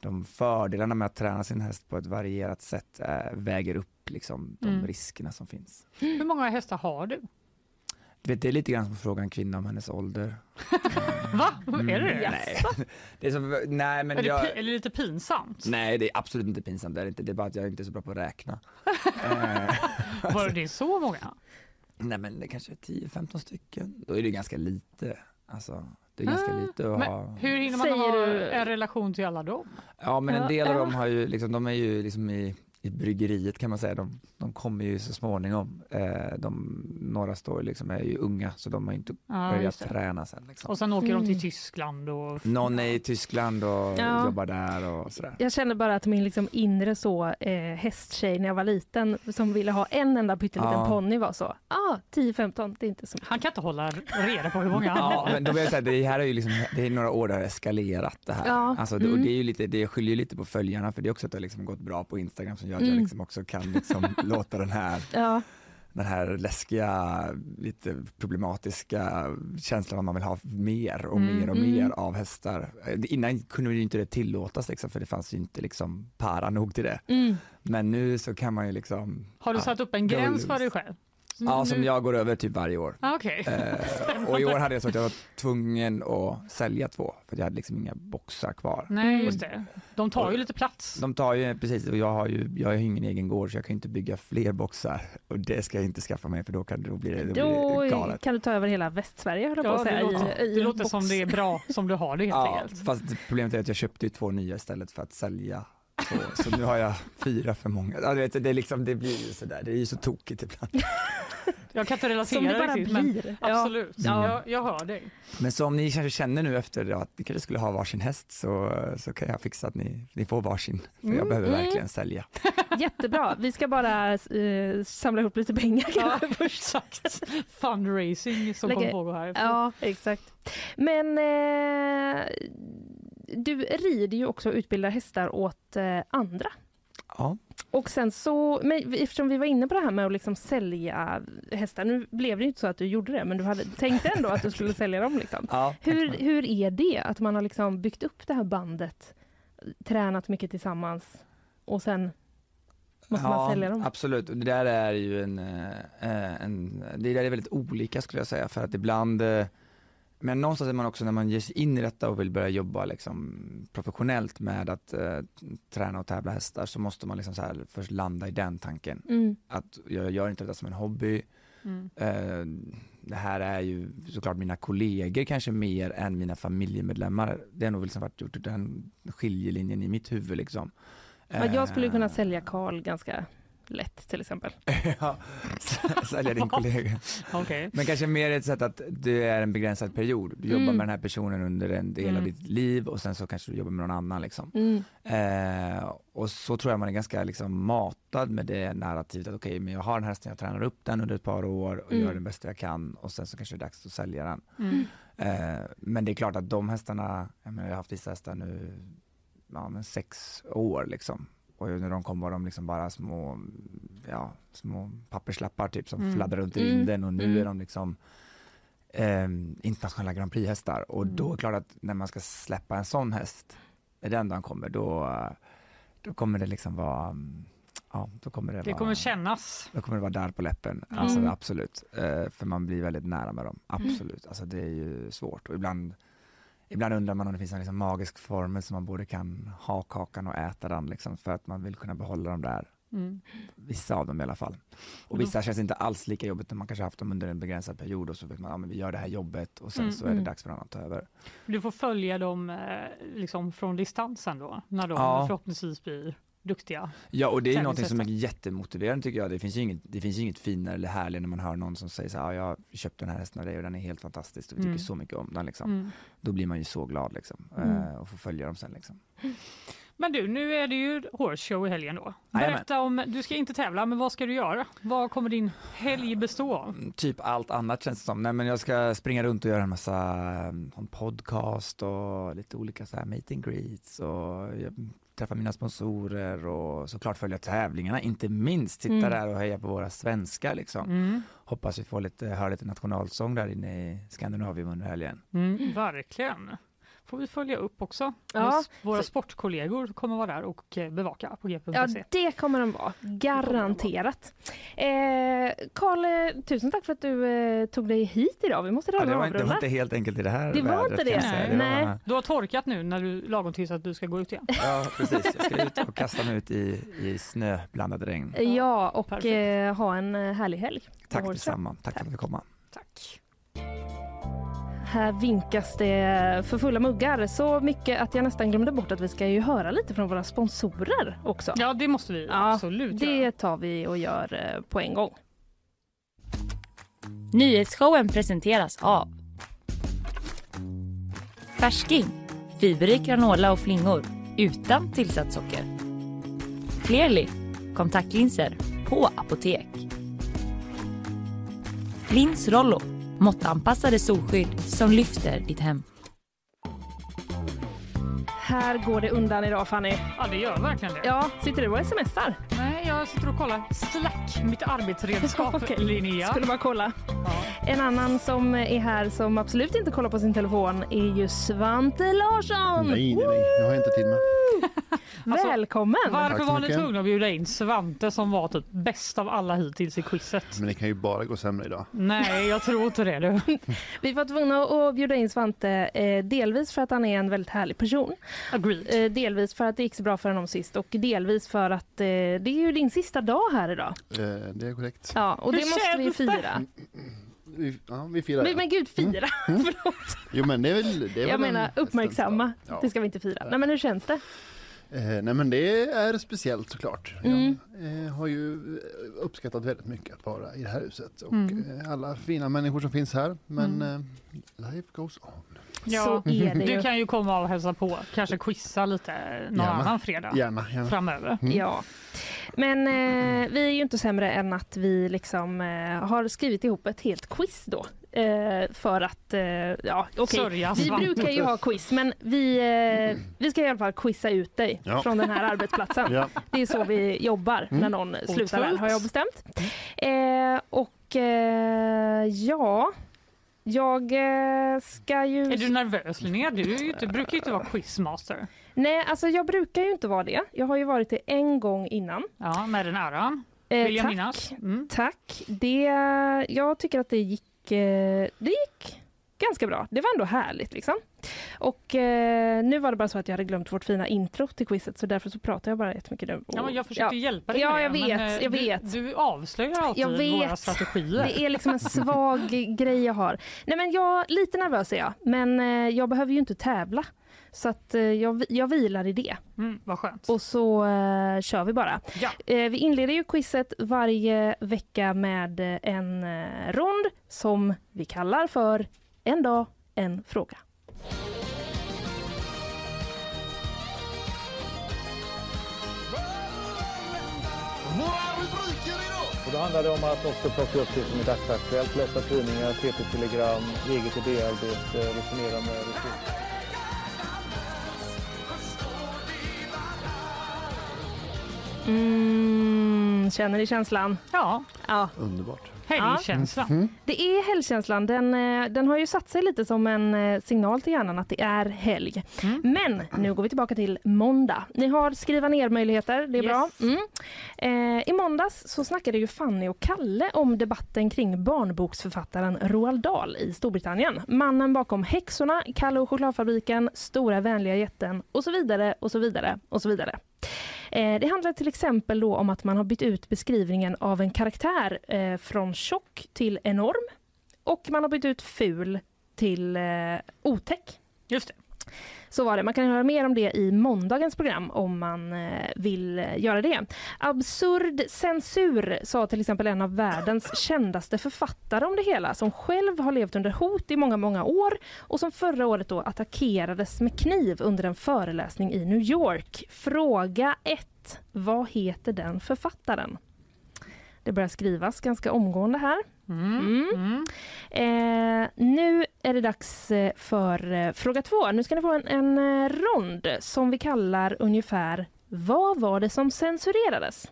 de fördelarna med att träna sin häst på ett varierat sätt eh, väger upp liksom de Mm. riskerna som finns. Hur många hästar har du? Du vet, det är lite grann som att fråga en kvinna om hennes ålder. <laughs> Va? Mm, Är det det? Nej, det är som, nej men Är det jag... pi- är det lite pinsamt? Nej, det är absolut inte pinsamt. Det är, inte. det är bara att jag inte är så bra på att räkna. <laughs> Eh, Var det så många? Nej men det kanske är 10-15 stycken. Då är det ganska lite. Alltså, det är ganska Ah, lite att Men ha. hur hinner man Säger ha du- en relation till alla dem? Ja men en del av dem har ju, liksom, de är ju liksom i, i bryggeriet kan man säga. De, de kommer ju så småningom. Eh, de, några står liksom, är ju unga så de har inte Ja, börjat träna sen. Liksom. Och sen åker de Mm. till Tyskland och... Någon är i Tyskland och Ja. jobbar där och sådär. Jag känner bara att min liksom inre så eh, hästtjej när jag var liten som ville ha en enda pytteliten Ja. ponny var så, ah 10-15, det är inte så mycket. Han kan inte hålla reda på hur många han Ja, men då vill jag säga, det här är ju liksom, det är några år det har eskalerat det här. Ja, Alltså, det, och mm. det, är ju lite, det skiljer ju lite på följarna för det är också att det har liksom gått bra på Instagram som gör att jag Mm. liksom också kan liksom <laughs> låta den här, Ja, den här läskiga, lite problematiska känslan att man vill ha mer och Mm, mer och mm. mer av hästar. Eh, Innan kunde ju inte det tillåtas liksom, för det fanns ju inte liksom para nog till det. mm. Men nu så kan man ju liksom, Har du ja, satt upp en gräns för dig själv? Ja som Nu- jag går över typ varje år. Ah, Okej. Eh, <laughs> och i år hade jag så att jag var tvungen att sälja två för jag hade liksom inga boxar kvar. Nej, just det. De tar ju lite plats. De tar ju, precis, och jag har ju, jag har ju ingen egen gård så jag kan ju inte bygga fler boxar och det ska jag inte skaffa mig för då, kan, då blir det, då blir det Då galet. kan du ta över hela Västsverige höll jag på Ja, att det säga. låter, i, det låter som det är bra som du har det helt Ja, enkelt. fast problemet är att jag köpte ju två nya istället för att sälja två, så nu har jag fyra för många. Ja, du vet, det, är liksom, det blir ju sådär, det är ju så tokigt ibland. <laughs> Jag kan inte Som det relatera bara riktigt, men blir. absolut. Ja. Jag, jag hör dig. Men så om ni kanske känner nu efter att ni kanske skulle ha varsin häst så, så kan jag fixa att ni, ni får varsin, för jag Mm, behöver mm. verkligen sälja. <laughs> Jättebra, vi ska bara eh, samla ihop lite pengar kanske <laughs> först. Exakt. Fundraising som Lägger- kommer pågå här. Ja, exakt. Men eh, du rider ju också och utbildar hästar åt eh, andra. Ja, Och sen så, men eftersom vi var inne på det här med att liksom sälja hästar, nu blev det ju inte så att du gjorde det, men du hade tänkt ändå att du skulle sälja dem. Liksom. ja Hur, hur är det att man har liksom byggt upp det här bandet, tränat mycket tillsammans och sen måste man sälja dem? Absolut, det där är ju en, eh, en, det där är väldigt olika skulle jag säga för att ibland eh, men någonstans är man också när man ger sig in i detta och vill börja jobba liksom professionellt med att eh, träna och tävla hästar så måste man liksom så här först landa i den tanken. Mm. Att jag gör inte detta som en hobby. Mm. Eh, det här är ju såklart mina kollegor kanske mer än mina familjemedlemmar. Det har nog liksom varit gjort den skiljelinjen i mitt huvud liksom. Men jag skulle kunna Eh, sälja Karl ganska lätt till exempel. <laughs> ja, sälja din <laughs> kollega. Okej. Men kanske mer ett sätt att det är en begränsad period. Du jobbar Mm. med den här personen under en del av Mm. ditt liv och sen så kanske du jobbar med någon annan liksom. Mm. Eh, och så tror jag man är ganska liksom matad med det narrativet att okej, men jag har den här hästen, jag tränar upp den under ett par år och Mm. gör det bästa jag kan och sen så kanske det är dags att sälja den. Mm. Eh, men det är klart att de hästarna, jag, menar, jag har haft vissa hästar nu, ja men sex år liksom. Och när de kom var de liksom bara små, ja, små papperslappar typ som Mm. fladdrar runt i Mm. vinden och nu Mm. är de liksom eh, internationella Grand Prix-hästar och Mm. då är det klart att när man ska släppa en sån häst, när den dagen kommer, då, då kommer det liksom vara, mm, ja, då kommer det, Det vara, kommer kännas. då kommer det vara där på läppen, Mm. alltså absolut. Eh, för man blir väldigt nära med dem, absolut. Alltså det är ju svårt och ibland Ibland undrar man om det finns en liksom magisk formel som man både kan ha kakan och äta den liksom, för att man vill kunna behålla dem där. Mm. Vissa av dem i alla fall. Och då- vissa känns inte alls lika jobbigt när man kanske haft dem under en begränsad period och så vet man, ja men vi gör det här jobbet och sen Mm, så är det mm. dags för någon att ta över. Du får följa dem eh, liksom från distansen då, när de Ja. förhoppningsvis blir duktiga. Ja och det är någonting som är jättemotiverande tycker jag. Det finns ju inget, det finns inget finare eller härligare när man hör någon som säger så här, ja, jag köpte den här hästen av dig och den är helt fantastisk och vi tycker Mm. så mycket om den liksom. Mm. Då blir man ju så glad liksom. Mm. Eh, och får följa dem sen liksom. Men du, nu är det ju horse show i helgen då. Jajamän. Berätta om, du ska inte tävla, men vad ska du göra? Vad kommer din helg bestå av? Mm, Typ allt annat känns det som. Nej men jag ska springa runt och göra en massa um, en podcast och lite olika så här meet and greets och träffa mina sponsorer och såklart följa tävlingarna, inte minst sitta Mm. där och heja på våra svenskar liksom. Mm. Hoppas vi får lite, höra lite nationalsång där inne i Skandinavien under helgen. Mm, verkligen. Får vi följa upp också. Ja, Våra sportkollegor kommer vara där och eh, bevaka på Ja, g.se. det kommer de vara. Garanterat. Eh, Karl, eh, tusen tack för att du eh, tog dig hit idag. Vi måste Ja, det, var, inte- det var inte helt enkelt i det här Det var inte det. säga. det Nej. var, Du har torkat nu när du lagom tills att du ska gå ut igen. Ja precis, jag ska ut och kasta mig ut i, i snöblandat regn. Ja, och eh, ha en eh, härlig helg. Tack detsamma, tack för att du komma. Tack. Här vinkas det för fulla muggar. Så mycket att jag nästan glömde bort att vi ska ju höra lite från våra sponsorer också. Ja, det måste vi Ja, absolut göra. Det tar vi och gör eh, på en gång. Nyhetsshowen presenteras av Färsking, fiberrik granola och flingor utan tillsatt socker. Clearly, kontaktlinser på apotek. Lins Rollo, måttanpassade solskydd som lyfter ditt hem. Här går det undan idag Fanny. Ja, det gör verkligen det. Ja, sitter du och smsar? Nej, jag sitter och kollar Slack, mitt arbetsredskap, <laughs> Okej. Linnea. Skulle bara kolla. Ja. En annan som är här som absolut inte kollar på sin telefon är ju Svante Larsson. Nej, nej, nej. Jag har inte tid med. Alltså, Välkommen! Varför var ni tvungna att bjuda in Svante som var typ bäst av alla hittills i quizet? Men det kan ju bara gå sämre idag. Nej, jag tror inte det du. <laughs> Vi var tvungna att bjuda in Svante eh, delvis för att han är en väldigt härlig person. Agreed. Eh, delvis för att det gick så bra för honom sist och delvis för att eh, det är ju din sista dag här idag. Eh, det är korrekt. Ja, och Hur det måste vi fira. Vi, ja, vi firar. Men, men gud, fira! <laughs> Förlåt. Jo, men det är väl... Det är Jag en menar uppmärksamma. Ja. Det ska vi inte fira. Nej, men hur känns det? Eh, nej, men det är speciellt såklart. Mm. Jag eh, har ju uppskattat väldigt mycket att vara i det här huset och Mm. eh, alla fina människor som finns här. Men eh, life goes on. Ja. Så är det Du kan ju komma och hälsa på, kanske quizza lite någon Gärna. annan fredag Gärna, gärna. framöver. Mm. Ja. Men eh, vi är ju inte sämre än att vi liksom eh, har skrivit ihop ett helt quiz då. Eh, för att, eh, ja okej. Sörja Vi brukar ju ha quiz men vi, eh, vi ska i alla fall quizza ut dig Ja. från den här arbetsplatsen. Ja. Det är så vi jobbar när någon slutar här har jag bestämt. Eh, och eh, ja, jag eh, ska ju... Är du nervös Linnea? Du inte, brukar ju inte vara quizmaster. Nej, alltså jag brukar ju inte vara det. Jag har ju varit det en gång innan. Ja, med den äran Eh, vill jag tack. minnas. Mm. Tack. Det, jag tycker att det gick, eh, det gick ganska bra. Det var ändå härligt liksom. Och eh, nu var det bara så att jag hade glömt vårt fina intro till quizet så därför så pratar jag bara jättemycket nu. Ja, men jag försökte Ja. hjälpa dig Ja, jag det, vet, men, eh, jag du, vet. Du avslöjar alltid våra strategier. Det är liksom en svag <laughs> grej jag har. Nej men jag, lite nervös är jag, men eh, jag behöver ju inte tävla. Så att eh, jag, jag vilar i det. Mm, vad skönt. Och så eh, kör vi bara. Ja. Eh, vi inleder ju quizet varje vecka med en eh, rond som vi kallar för en dag, en fråga. Och då handlar det om att också plocka upp det som är dagsaktuellt, läsa tidningar, TT-telegram, eget idéarbete, resonera med resurser. Mm, känner ni känslan? Ja, Ja. Underbart. helgkänslan. Det är helgkänslan. Den, eh, den har ju satt sig lite som en eh, signal till hjärnan att det är helg. Mm. Men nu går vi tillbaka till måndag. Ni har skriva ner-möjligheter, det är Yes. bra. Mm. Eh, I måndags så snackade ju Fanny och Kalle om debatten kring barnboksförfattaren Roald Dahl i Storbritannien. Mannen bakom Häxorna, Kalle och chokladfabriken, Stora vänliga jätten och så vidare och så vidare och så vidare. Eh, Det handlar till exempel då om att man har bytt ut beskrivningen av en karaktär eh, från tjock till enorm och man har bytt ut ful till eh, otäck. Just det. Så var det. Man kan höra mer om det i måndagens program om man eh, vill eh, göra det. Absurd censur sa till exempel en av världens <laughs> kändaste författare om det hela som själv har levt under hot i många, många år och som förra året då attackerades med kniv under en föreläsning i New York. Fråga 1. Vad heter den författaren? Det börjar skrivas ganska omgående här. Mm. Mm. Mm. Eh, nu är det dags eh, för eh, fråga två. Nu ska ni få en, en eh, rond som vi kallar ungefär Vad var det som censurerades?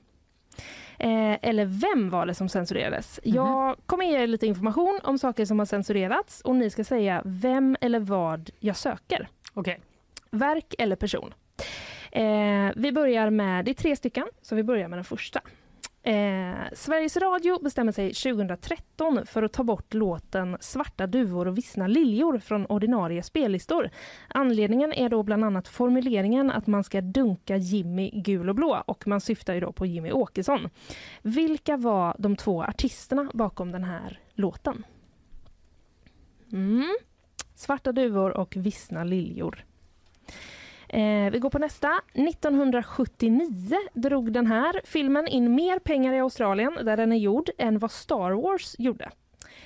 Eh, eller vem var det som censurerades? Jag kommer ge er lite information om saker som har censurerats och ni ska säga vem eller vad jag söker. Okej. Verk eller person. Eh, vi börjar med, det är tre stycken, så vi börjar med den första. Eh, Sveriges Radio bestämmer sig 2013 för att ta bort låten Svarta duvor och vissna liljor från ordinarie spellistor. Anledningen är då bland annat formuleringen att man ska dunka Jimmy gul och blå och man syftar ju då på Jimmy Åkesson. Vilka var de två artisterna bakom den här låten? Mm. Svarta duvor och Vissna liljor. Eh, vi går på nästa. 1979 drog den här filmen in mer pengar i Australien där den är gjord än vad Star Wars gjorde.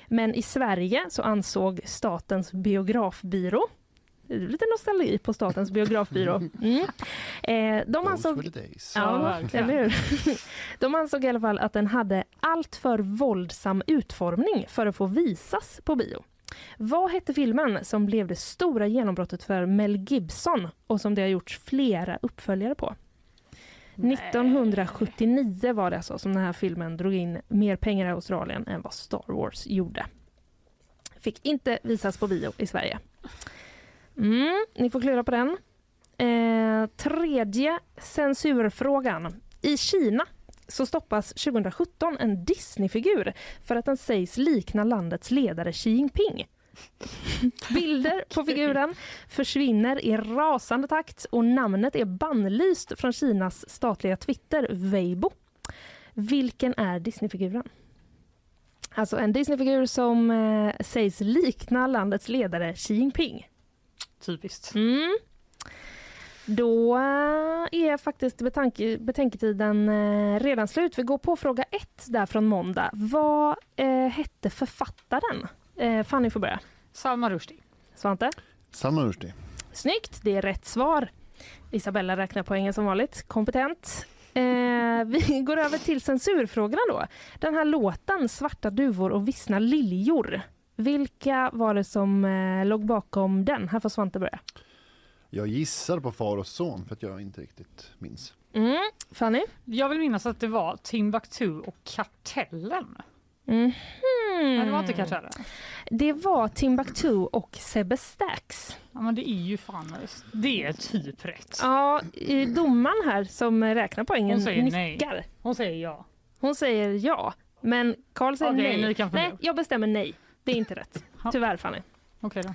Men i Sverige så ansåg Statens biografbyrå lite nostalgi på Statens biografbyrå. <laughs> Mm. Eh, de ansåg. Ja? <laughs> De ansåg i alla fall att den hade allt för våldsam utformning för att få visas på bio. Vad hette filmen som blev det stora genombrottet för Mel Gibson och som det har gjorts flera uppföljare på? 1979 var det alltså som den här filmen drog in mer pengar i Australien än vad Star Wars gjorde. Fick inte visas på bio i Sverige. Mm, ni får klura på den. Eh, tredje censurfrågan. I Kina så stoppas 2017 en Disneyfigur för att den sägs likna landets ledare Xi Jinping. <laughs> Bilder på figuren försvinner i rasande takt och namnet är bannlyst från Kinas statliga Twitter, Weibo. Vilken är Disneyfiguren? Alltså en Disneyfigur som eh, sägs likna landets ledare Xi Jinping. Typiskt. Mm. Då eh, är faktiskt betanke, betänketiden eh, redan slut. Vi går på fråga ett där från måndag. Vad eh, hette författaren? Eh, Fanny får börja. Salman Rushdie. Svante? Salman Rushdie. Snyggt, det är rätt svar. Isabella räknar poängen som vanligt. Kompetent. Eh, vi <laughs> går över till censurfrågorna då. Den här låten Svarta duvor och vissna liljor. Vilka var det som eh, låg bakom den? Här får Svante börja. Jag gissar på far och son för att jag inte riktigt minns. Mm. Fanny? Jag vill minnas att det var Timbuktu och Kartellen. Mhm. Nej, det var inte Kartellen. Det var Timbuktu och Sebbe Stax. Ja, men det är ju fan, det är typ rätt. Ja, domaren här som räknar poängen Hon säger nej. nickar. Hon säger ja. Hon säger ja, men Karl säger Okej, nej. ni kan fundera. Nej, jag bestämmer nej. Det är inte rätt. Tyvärr Fanny. Okej då.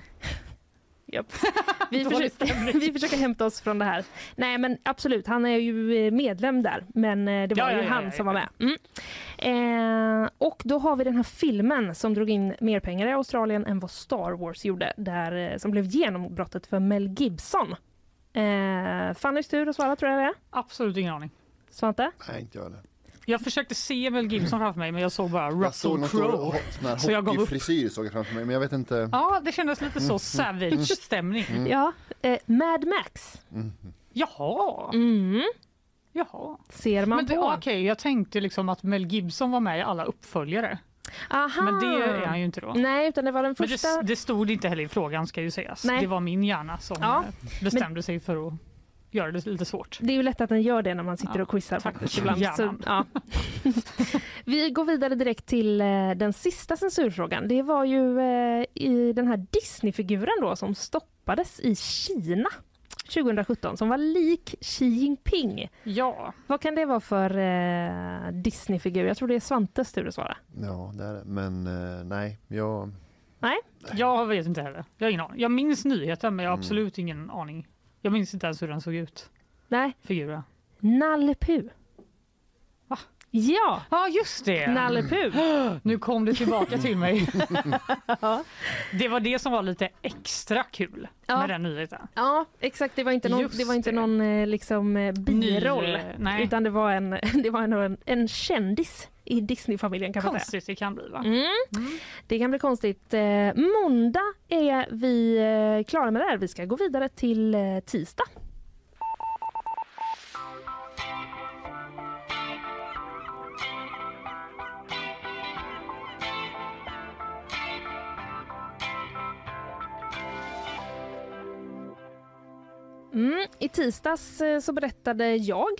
Japp. <laughs> Vi, försöker, <laughs> vi försöker hämta oss från det här. Nej men absolut, han är ju eh, medlem där. Men eh, det var Ja, ju ja, han ja, som ja. var med. Mm. Eh, och då har vi den här filmen som drog in mer pengar i Australien än vad Star Wars gjorde. Där, eh, som blev genombrottet för Mel Gibson. Eh, Fannys tur att svara tror jag det är. Absolut ingen aning. Svante? Nej, inte jag heller. Jag försökte se Mel Gibson framför mig men jag såg bara Russell Crowe. Så jag gav upp. hockeyfrisyr såg jag framför mig, men jag vet inte. Ja, det kändes lite så savage-stämning. Ja. Eh, Mad Max. Jaha, Mm. jaha. Ser man Men det, på. okej, jag tänkte liksom att Mel Gibson var med i alla uppföljare. Aha. Men det är han ju inte då. Nej, utan det var den Men första. det, det stod inte heller i frågan ska ju sägas. Nej. Det var min hjärna som Ja, eh, bestämde sig för att göra det lite svårt. Det är ju lätt att den gör det när man sitter Ja, och quizar faktiskt ibland. Så, ja. <laughs> Vi går vidare direkt till eh, den sista censurfrågan. Det var ju eh, i den här Disney-figuren då som stoppades i Kina 2017 som var lik Xi Jinping. Ja, Vad kan det vara för eh, Disney-figur? Jag tror det är Svantes tur att svara. Ja, det är det. Men eh, nej, jag... jag vet inte heller. Jag har ingen aning. Jag minns nyheten men jag har Mm. absolut ingen aning. Jag minns inte ens hur den såg ut. Nej, Figuren. Nalle Puh. Va? Ja, Ja, just det! Nalle Puh. <gasps> Nu kom det tillbaka till mig. <laughs> Det var det som var lite extra kul Ja. med den nyheten. Ja, exakt. Det var inte någon, Just det var inte någon eh, liksom, eh, biroll. Ny, nej. Utan det var en, <laughs> det var en, en, en kändis i Disney-familjen kan man säga. Konstigt det kan bli va? Mm. Det kan bli konstigt. Eh, måndag är vi eh, klara med det här. Vi ska gå vidare till eh, tisdag. Mm, I tisdags så berättade jag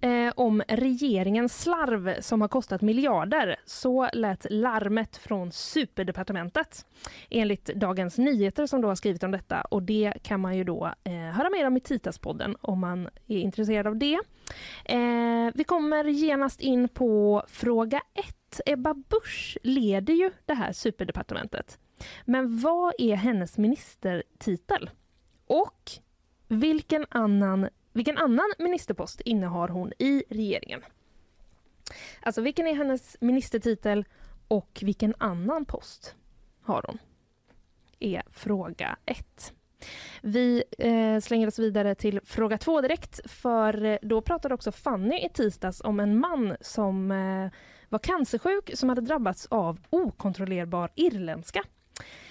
eh, om regeringens slarv som har kostat miljarder. Så lät larmet från superdepartementet enligt Dagens Nyheter som då har skrivit om detta och det kan man ju då eh, höra mer om i Titaspodden om man är intresserad av det. Eh, vi kommer genast in på fråga ett. Ebba Busch leder ju det här superdepartementet. Men vad är hennes ministertitel? Och vilken annan, vilken annan ministerpost innehar hon i regeringen? Alltså vilken är hennes ministertitel och vilken annan post har hon är fråga ett. Vi eh, slänger oss vidare till fråga två direkt för eh, då pratade också Fanny i tisdags om en man som eh, var cancersjuk som hade drabbats av okontrollerbar irländska.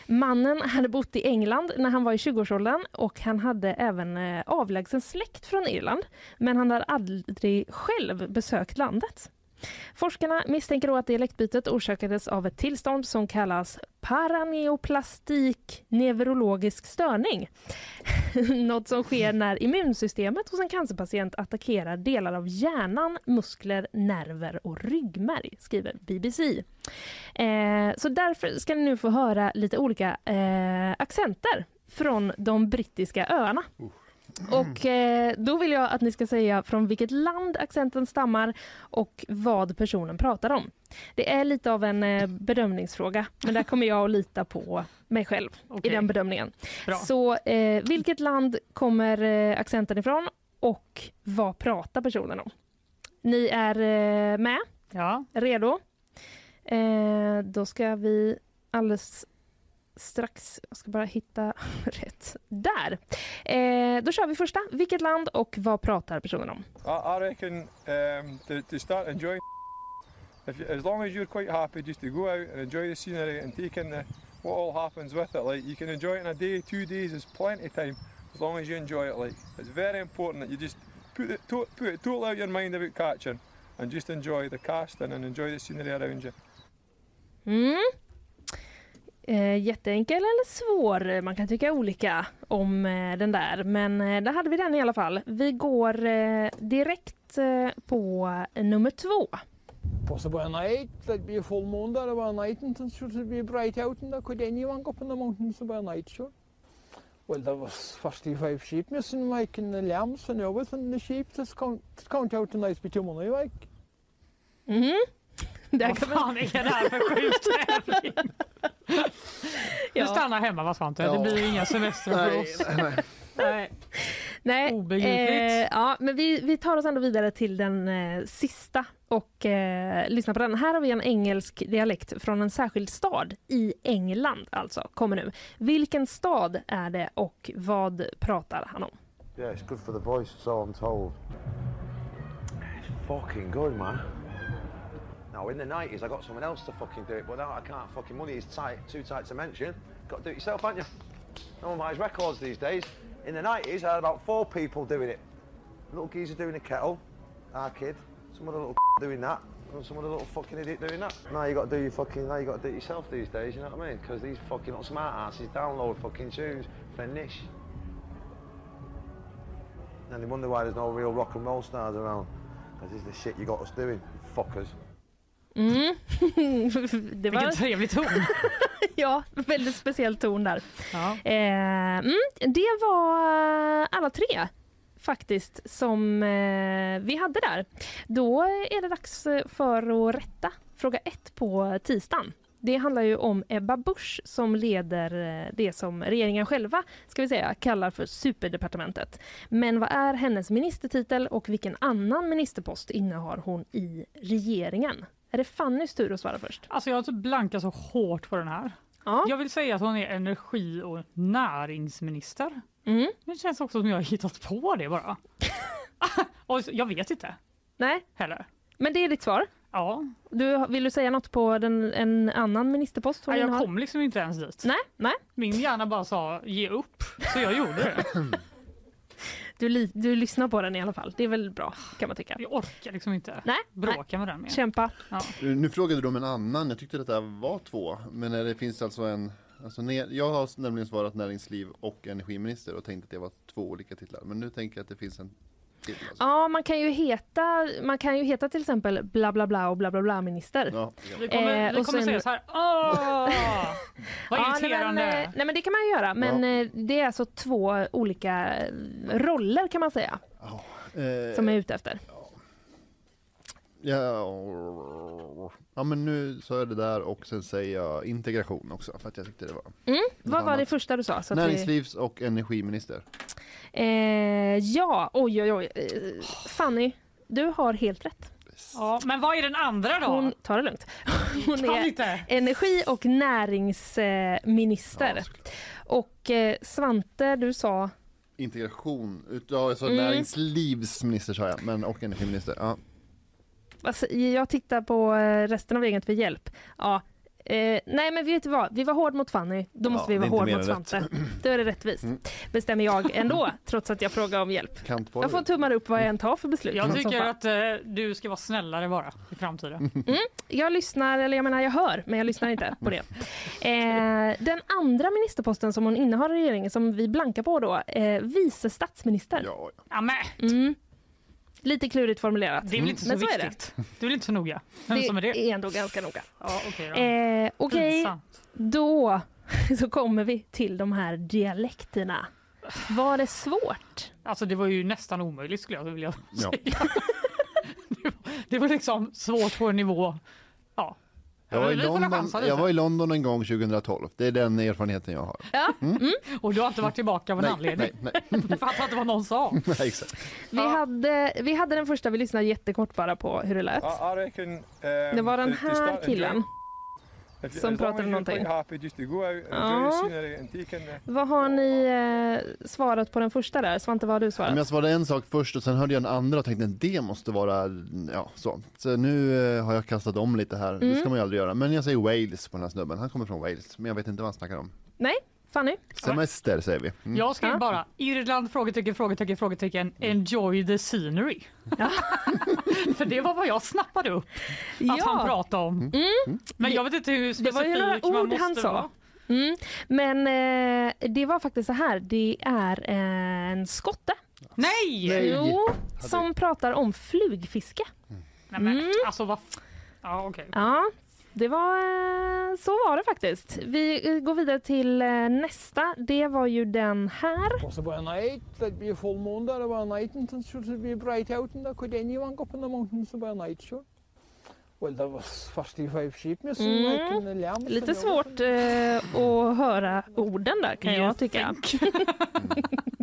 Mannen hade bott i England när han var i 20-årsåldern och han hade även eh, avlägsen släkt från Irland men han hade aldrig själv besökt landet. Forskarna misstänker då att dialektbytet orsakades av ett tillstånd som kallas paraneoplastik neurologisk störning. <laughs> Något som sker när immunsystemet hos en cancerpatient attackerar delar av hjärnan, muskler, nerver och ryggmärg, skriver BBC. Eh, så därför ska ni nu få höra lite olika eh, accenter från de brittiska öarna. Och eh, då vill jag att ni ska säga från vilket land accenten stammar och vad personen pratar om. Det är lite av en eh, bedömningsfråga, men där kommer jag att lita på mig själv i Okej. den bedömningen. Bra. Så eh, vilket land kommer eh, accenten ifrån och vad pratar personen om? Ni är eh, med? Ja. Redo? Eh, då ska vi alldeles strax, jag ska bara hitta <laughs> rätt. Där! Eh, då kör vi första. Vilket land och vad pratar personen om? I, I reckon um, to, to start enjoying if as long as you're quite happy just to go out and enjoy the scenery and take in the, what all happens with it like you can enjoy it in a day two days is plenty time as long as you enjoy it like it's very important that you just put it, to, put it totally out your mind about catching and just enjoy the casting and enjoy the scenery around you Mm. Eh, jätteenkel eller svår? Man kan tycka olika om eh, den där, men eh, där hade vi den i alla fall. Vi går eh, direkt eh, på nummer två. Possible a night, there'd be a full moon there about night and it should be bright out and there could anyone go up in the mountains about night, sure. Well, there was 45 sheep missing, like, and the lambs and everything, the sheep, just count, just count out the bit of money, like. Mhm. <laughs> Där Vad kan man, fan är det här för sjuk tävling? <laughs> Du ja. stannar hemma va Svante? Det Ja. blir inga semester för Nej, oss. nej. Nej. Nej, Obegripligt. ja, men vi, vi tar oss ändå vidare till den eh, sista och eh, lyssna på den. Här har vi en engelsk dialekt från en särskild stad i England alltså, kommer nu. Vilken stad är det och vad pratar han om? Yeah, it's good for the voice, so I'm told. It's fucking good, man. Now, in the 90s, I got someone else to fucking do it, but now I can't. Fucking money is tight, too tight to mention. Got to do it yourself, haven't you? No one buys records these days. In the 90s, I had about four people doing it. Little geezer doing a kettle, our kid, some other little <laughs> doing that, and some other little fucking idiot doing that. Now you got to do your fucking, now you got to do it yourself these days. You know what I mean? Because these fucking little smart asses download fucking tunes for niche. And they wonder why there's no real rock and roll stars around. Because this is the shit you got us doing, fuckers. Mm. <laughs> det var Vilken trevlig ton. <laughs> ja, väldigt speciell ton där. Ja. Eh, mm, det var alla tre faktiskt som eh, vi hade där. Då är det dags för att rätta fråga ett på tisdagen. Det handlar ju om Ebba Busch som leder eh, det som regeringen själva ska vi säga, kallar för superdepartementet. Men vad är hennes ministertitel och vilken annan ministerpost innehar hon i regeringen? Är det Fannys tur att svara först? Alltså jag har typ blankat så hårt på den här. Ja. Jag vill säga att hon är energi och näringsminister. Mm. Men det känns också som jag har hittat på det bara. <laughs> och jag vet inte Nej, heller. men det är ditt svar. Ja, Du, vill du säga något på den, en annan ministerpost? Nej, jag innehar? kom liksom inte ens dit. Nej, nej. Min hjärna bara sa ge upp, så jag gjorde det. <laughs> Du, li- du lyssnar på den i alla fall. Det är väl bra, kan man tycka. Jag orkar liksom inte Nej, nej. bråka med den mer. Kämpa. Ja. Nu frågade du om en annan, jag tyckte att det var två. Men när det finns alltså en, alltså jag har nämligen svarat näringsliv och energiminister och tänkt att det var två olika titlar. Men nu tänker jag att det finns en. Ja, man kan ju heta, man kan ju heta till exempel bla bla bla och bla bla bla minister. Ja, kan Vi kommer, Eh, vi kommer sen- säga så här, åh, <laughs> vad Ja, nej, irriterande. men, eh, nej men det kan man ju göra, men eh, det är alltså två olika eh, roller kan man säga, Eh, som jag är ute efter. ja, ja men nu sa jag det där och sen säger jag integration också för att jag tyckte det var Mm. Vad var annat. det första du sa? Så Näringslivs och energiminister. Eh, ja, oj oj oj. Eh, Fanny, du har helt rätt. Ja, men vad är den andra då? Hon tar det lugnt. <laughs> Hon är energi och näringsminister. Och eh, Svante, du sa Integration, ut- ja, alltså Mm. näringslivsminister sa jag, men och energiminister. Ja. Alltså, jag tittar på eh, resten av gänget för hjälp. Ja. Eh, nej men vet du vad, vi var hård mot Fanny, då måste Ja, vi vara hård mot än rätt. Svante. <clears throat> Då är det rättvist. Mm. Bestämmer jag ändå, trots att jag frågar om hjälp. Kantboll. Jag får tummar upp vad jag än tar för beslut. Jag så tycker att eh, du ska vara snällare bara i framtiden. Jag lyssnar, eller jag menar jag hör, men jag lyssnar inte på det. <laughs> Eh, den andra ministerposten som hon innehar i regeringen, som vi blankar på då, eh, vice statsminister. Ja, Ja, Mm. Lite klurigt formulerat. det är väl inte så Men så är det. viktigt. Det är väl inte så noga vem som är det. är ändå ganska noga. Ja, okej då. Eh, Pinsamt. då <laughs> så kommer vi till de här dialekterna. Var det svårt? Alltså det var ju nästan omöjligt skulle jag vilja Ja. säga. <laughs> det, var, det var liksom svårt på en nivå. Ja. Jag var, i London, jag var i London en gång 2012, det är den erfarenheten jag har. Ja. Och du har inte varit tillbaka av en Nej, anledning. nej, <laughs> fattar inte vad någon sa. <laughs> nej, exakt. Vi, Ja. hade, vi hade den första, vi lyssnade jättekort bara på hur det lät. Um, Det var den här killen. Som as you're någonting. Ja. in the Vad har ni eh, svarat på den första där? Svante, vad har du svarat? Men jag svarade en sak först och sen hörde jag en andra och tänkte att det måste vara, ja så. Så nu eh, har jag kastat om lite här, det Mm. ska man ju aldrig göra. Men jag säger Wales på den här snubben, han kommer från Wales, men jag vet inte vad han snackar om. Nej, Fanny? Semester säger vi. Mm. Jag skrev Ja. bara Irland? Frågetecken, frågetecken, frågetecken. Enjoy the scenery. <laughs> För det var vad jag snappade upp att han pratade om. Men jag vet inte hur Det specifik var ju några man ord måste han sa. vara. Mm. Men eh, det var faktiskt så här, det är en skotte Nej! Nej. jo, som pratar om flugfiske. Nej men Mm. alltså vad... Ja okej. Ja, det var, eh, så var det faktiskt. Vi eh, går vidare till eh, nästa. Det var ju den här. Also by night, there'd be a full moon there by night and it should be bright out and there could anyone go up in the mountains by night, sure. Well, there was 45 sheep missing, Mm. like in the lamb. Lite svårt eh, att höra orden där kan jag tycka. <laughs> <laughs>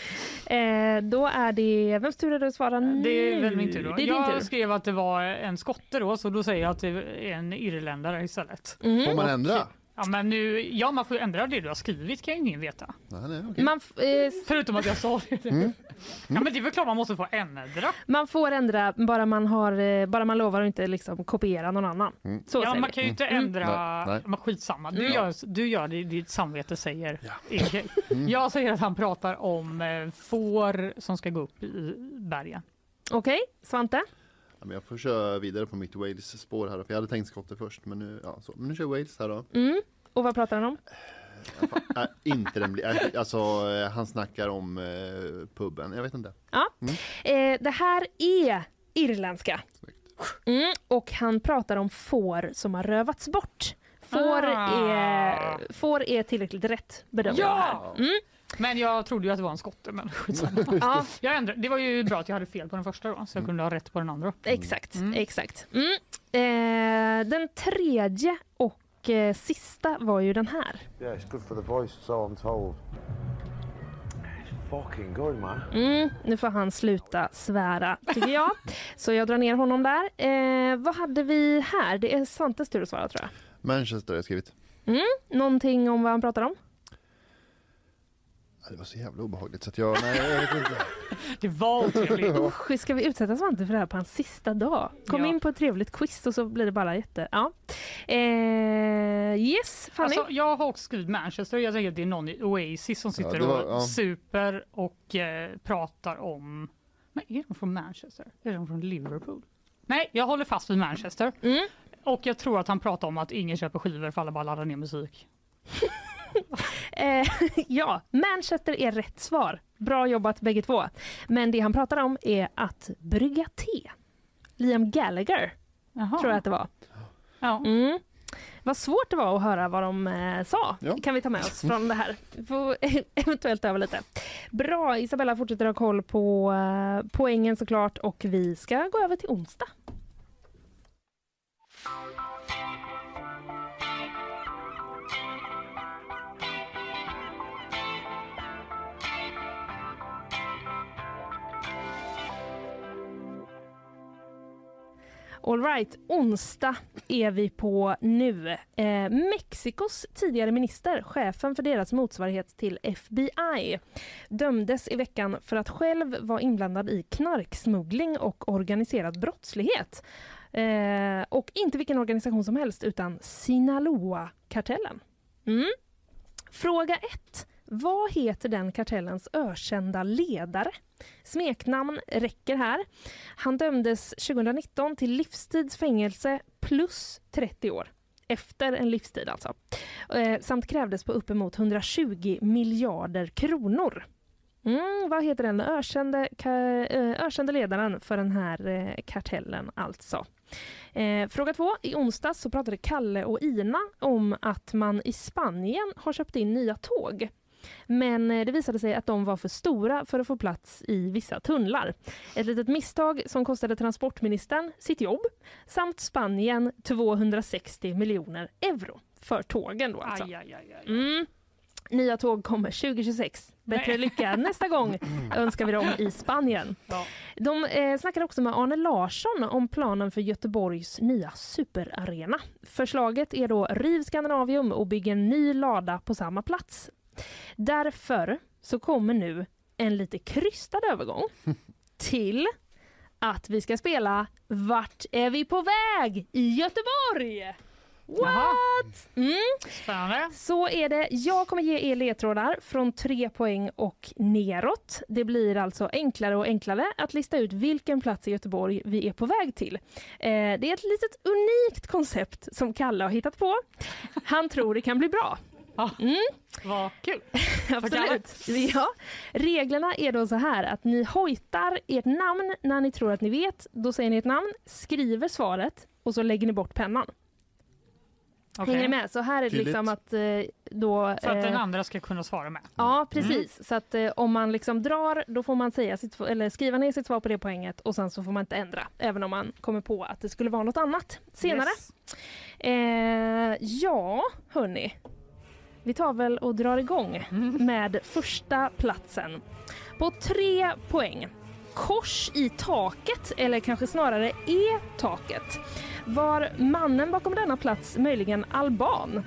<laughs> eh, då är det, vems tur är det att svara nu? Det är väl min tur då. Det är din jag tur. skrev att det var en skotte då så då säger jag att det är en irländare istället. Mm. Får man ändra? Ja men nu, ja man får ju ändra det du har skrivit kan ju ingen veta. Nej, nej, okej. Man, eh, Förutom att jag sa det. Mm. Ja men det är väl klart man måste få ändra. man får ändra bara man, har, eh, bara man lovar att inte liksom kopiera någon annan. Mm. Så Ja säger man kan ju inte Mm. ändra, Nej, nej. skitsamma. Du, Mm. gör, du gör det ditt samvete säger. är okej. Jag säger att han pratar om eh, får som ska gå upp i bergen. Okej, Svante? Ja, men jag får köra vidare på mitt Wales-spår här, för jag hade tänkt skotte först, men nu, ja, så. Men nu kör jag Wales här då. Mm. Och vad pratar han om? Äh, <laughs> inte den blir, äh, alltså eh, han snackar om eh, puben, jag vet inte. Eh, det här är irländska. Mm, och han pratar om får som har rövats bort. Får, Ah. är, får är tillräckligt rätt här. Ja! Mm. Men jag trodde ju att det var en skotte men <laughs> skitsamma. Ja, <laughs> Jag ändrade, det var ju bra att jag hade fel på den första då så jag kunde ha rätt på den andra. exakt. Mm. exakt. Mm. Eh, den tredje och eh, sista var ju den här. Yeah, it's good for the voice, so I'm told. Fucking good, man. Mm, nu får han sluta svära, tycker jag. <laughs> Så jag drar ner honom där. Eh, vad hade vi här? Det är Svantes tur att svara, tror jag. Manchester har jag skrivit. Någonting om vad han pratar om? Det var så jävla obehagligt så att jag, nej jag vet inte. <laughs> Det var otrevligt. <laughs> Usch, ska vi utsätta Svante för det här på hans sista dag? Kom Ja. in på ett trevligt quiz och så blir det bara jätte... Ja. Eh, yes, Fanny? Alltså, jag har också skrivit Manchester. Jag tänker att det är någon i Oasis som sitter det var- och ja. super och eh, pratar om... Men är de från Manchester? Är de från Liverpool? Nej, jag håller fast vid Manchester. Mm. Och jag tror att han pratar om att ingen köper skivor för alla bara laddar ner musik. <laughs> <laughs> Eh, ja, Manchester är rätt svar. Bra jobbat bägge två. Men det han pratar om är att brygga te. Liam Gallagher, Jaha. tror jag att det var. Ja. Mm. Vad svårt det var att höra vad de eh, sa. Ja. kan vi ta med oss från det här. Får <laughs> eventuellt öva lite. Bra, Isabella fortsätter ha koll på eh, poängen såklart och vi ska gå över till onsdag. All right, onsdag är vi på nu. Eh, Mexikos tidigare minister, chefen för deras motsvarighet till FBI, dömdes i veckan för att själv vara inblandad i knarksmuggling och organiserad brottslighet. Eh, och inte vilken organisation som helst, utan Sinaloa-kartellen. Mm. Fråga 1. Vad heter den kartellens ökända ledare? Smeknamn räcker här. Han dömdes 2019 till livstidsfängelse plus 30 år. Efter en livstid alltså. Eh, samt krävdes på uppemot 120 miljarder kronor. Mm, vad heter den ökände, ka, eh, ökände ledaren för den här eh, kartellen alltså? Eh, fråga två. I onsdags så pratade Kalle och Ina om att man i Spanien har köpt in nya tåg. Men eh, det visade sig att de var för stora för att få plats i vissa tunnlar. Ett litet misstag som kostade transportministern sitt jobb samt Spanien 260 miljoner euro för tågen. Då alltså. Aj, aj, aj. Mm. Nya tåg kommer 2026. Bättre Nej. lycka nästa gång <laughs> önskar vi dem i Spanien. Ja. De eh, snackar också med Arne Larsson om planen för Göteborgs nya superarena. Förslaget är då riv Scandinavium och bygg en ny lada på samma plats. Därför så kommer nu en lite krystad övergång <laughs> till att vi ska spela Vart är vi på väg i Göteborg? What? Mm. Spännande. Så är det. Jag kommer ge er ledtrådar från tre poäng och neråt. Det blir alltså enklare och enklare att lista ut vilken plats i Göteborg vi är på väg till. Eh, det är ett litet unikt koncept som Kalle har hittat på. Han tror det kan bli bra. Ja. Mm. Vad kul. <laughs> Absolut. Ja. Reglerna är då så här att ni hojtar ert namn när ni tror att ni vet. Då säger ni ett namn, skriver svaret och så lägger ni bort pennan. Okej. Hänger ni med? Så här är det liksom att eh, då... För att den eh, andra ska kunna svara med. Ja, precis. Så att eh, om man liksom drar, då får man säga sitt, eller skriva ner sitt svar på det poänget och sen så får man inte ändra, även om man kommer på att det skulle vara något annat senare. Yes. Eh, ja, hörni. Vi tar väl och drar igång med första platsen. På tre poäng. Kors i taket, eller kanske snarare E-taket. Var mannen bakom denna plats möjligen alban?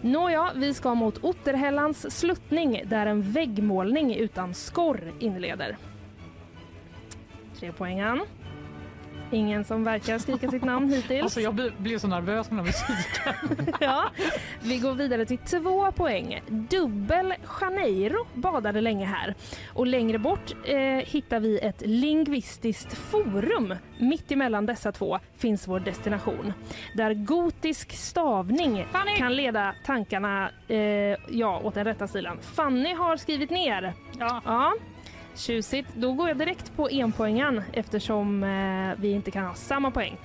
Nåja, vi ska mot Otterhällans sluttning där en väggmålning utan skorr inleder. Tre poängen. Ingen som verkar skrika sitt namn hittills. Alltså jag blir, blir så nervös med den musiken. <laughs> Ja, vi går vidare till två poäng. Dubbel Janeiro badade länge här. Och längre bort eh, hittar vi ett lingvistiskt forum. Mitt emellan dessa två finns vår destination. Där gotisk stavning Fanny! kan leda tankarna eh, ja, åt den rätta stilen. Fanny har skrivit ner. Ja. Ja, tjusigt. Då går jag direkt på enpoängen eftersom eh, vi inte kan ha samma poäng.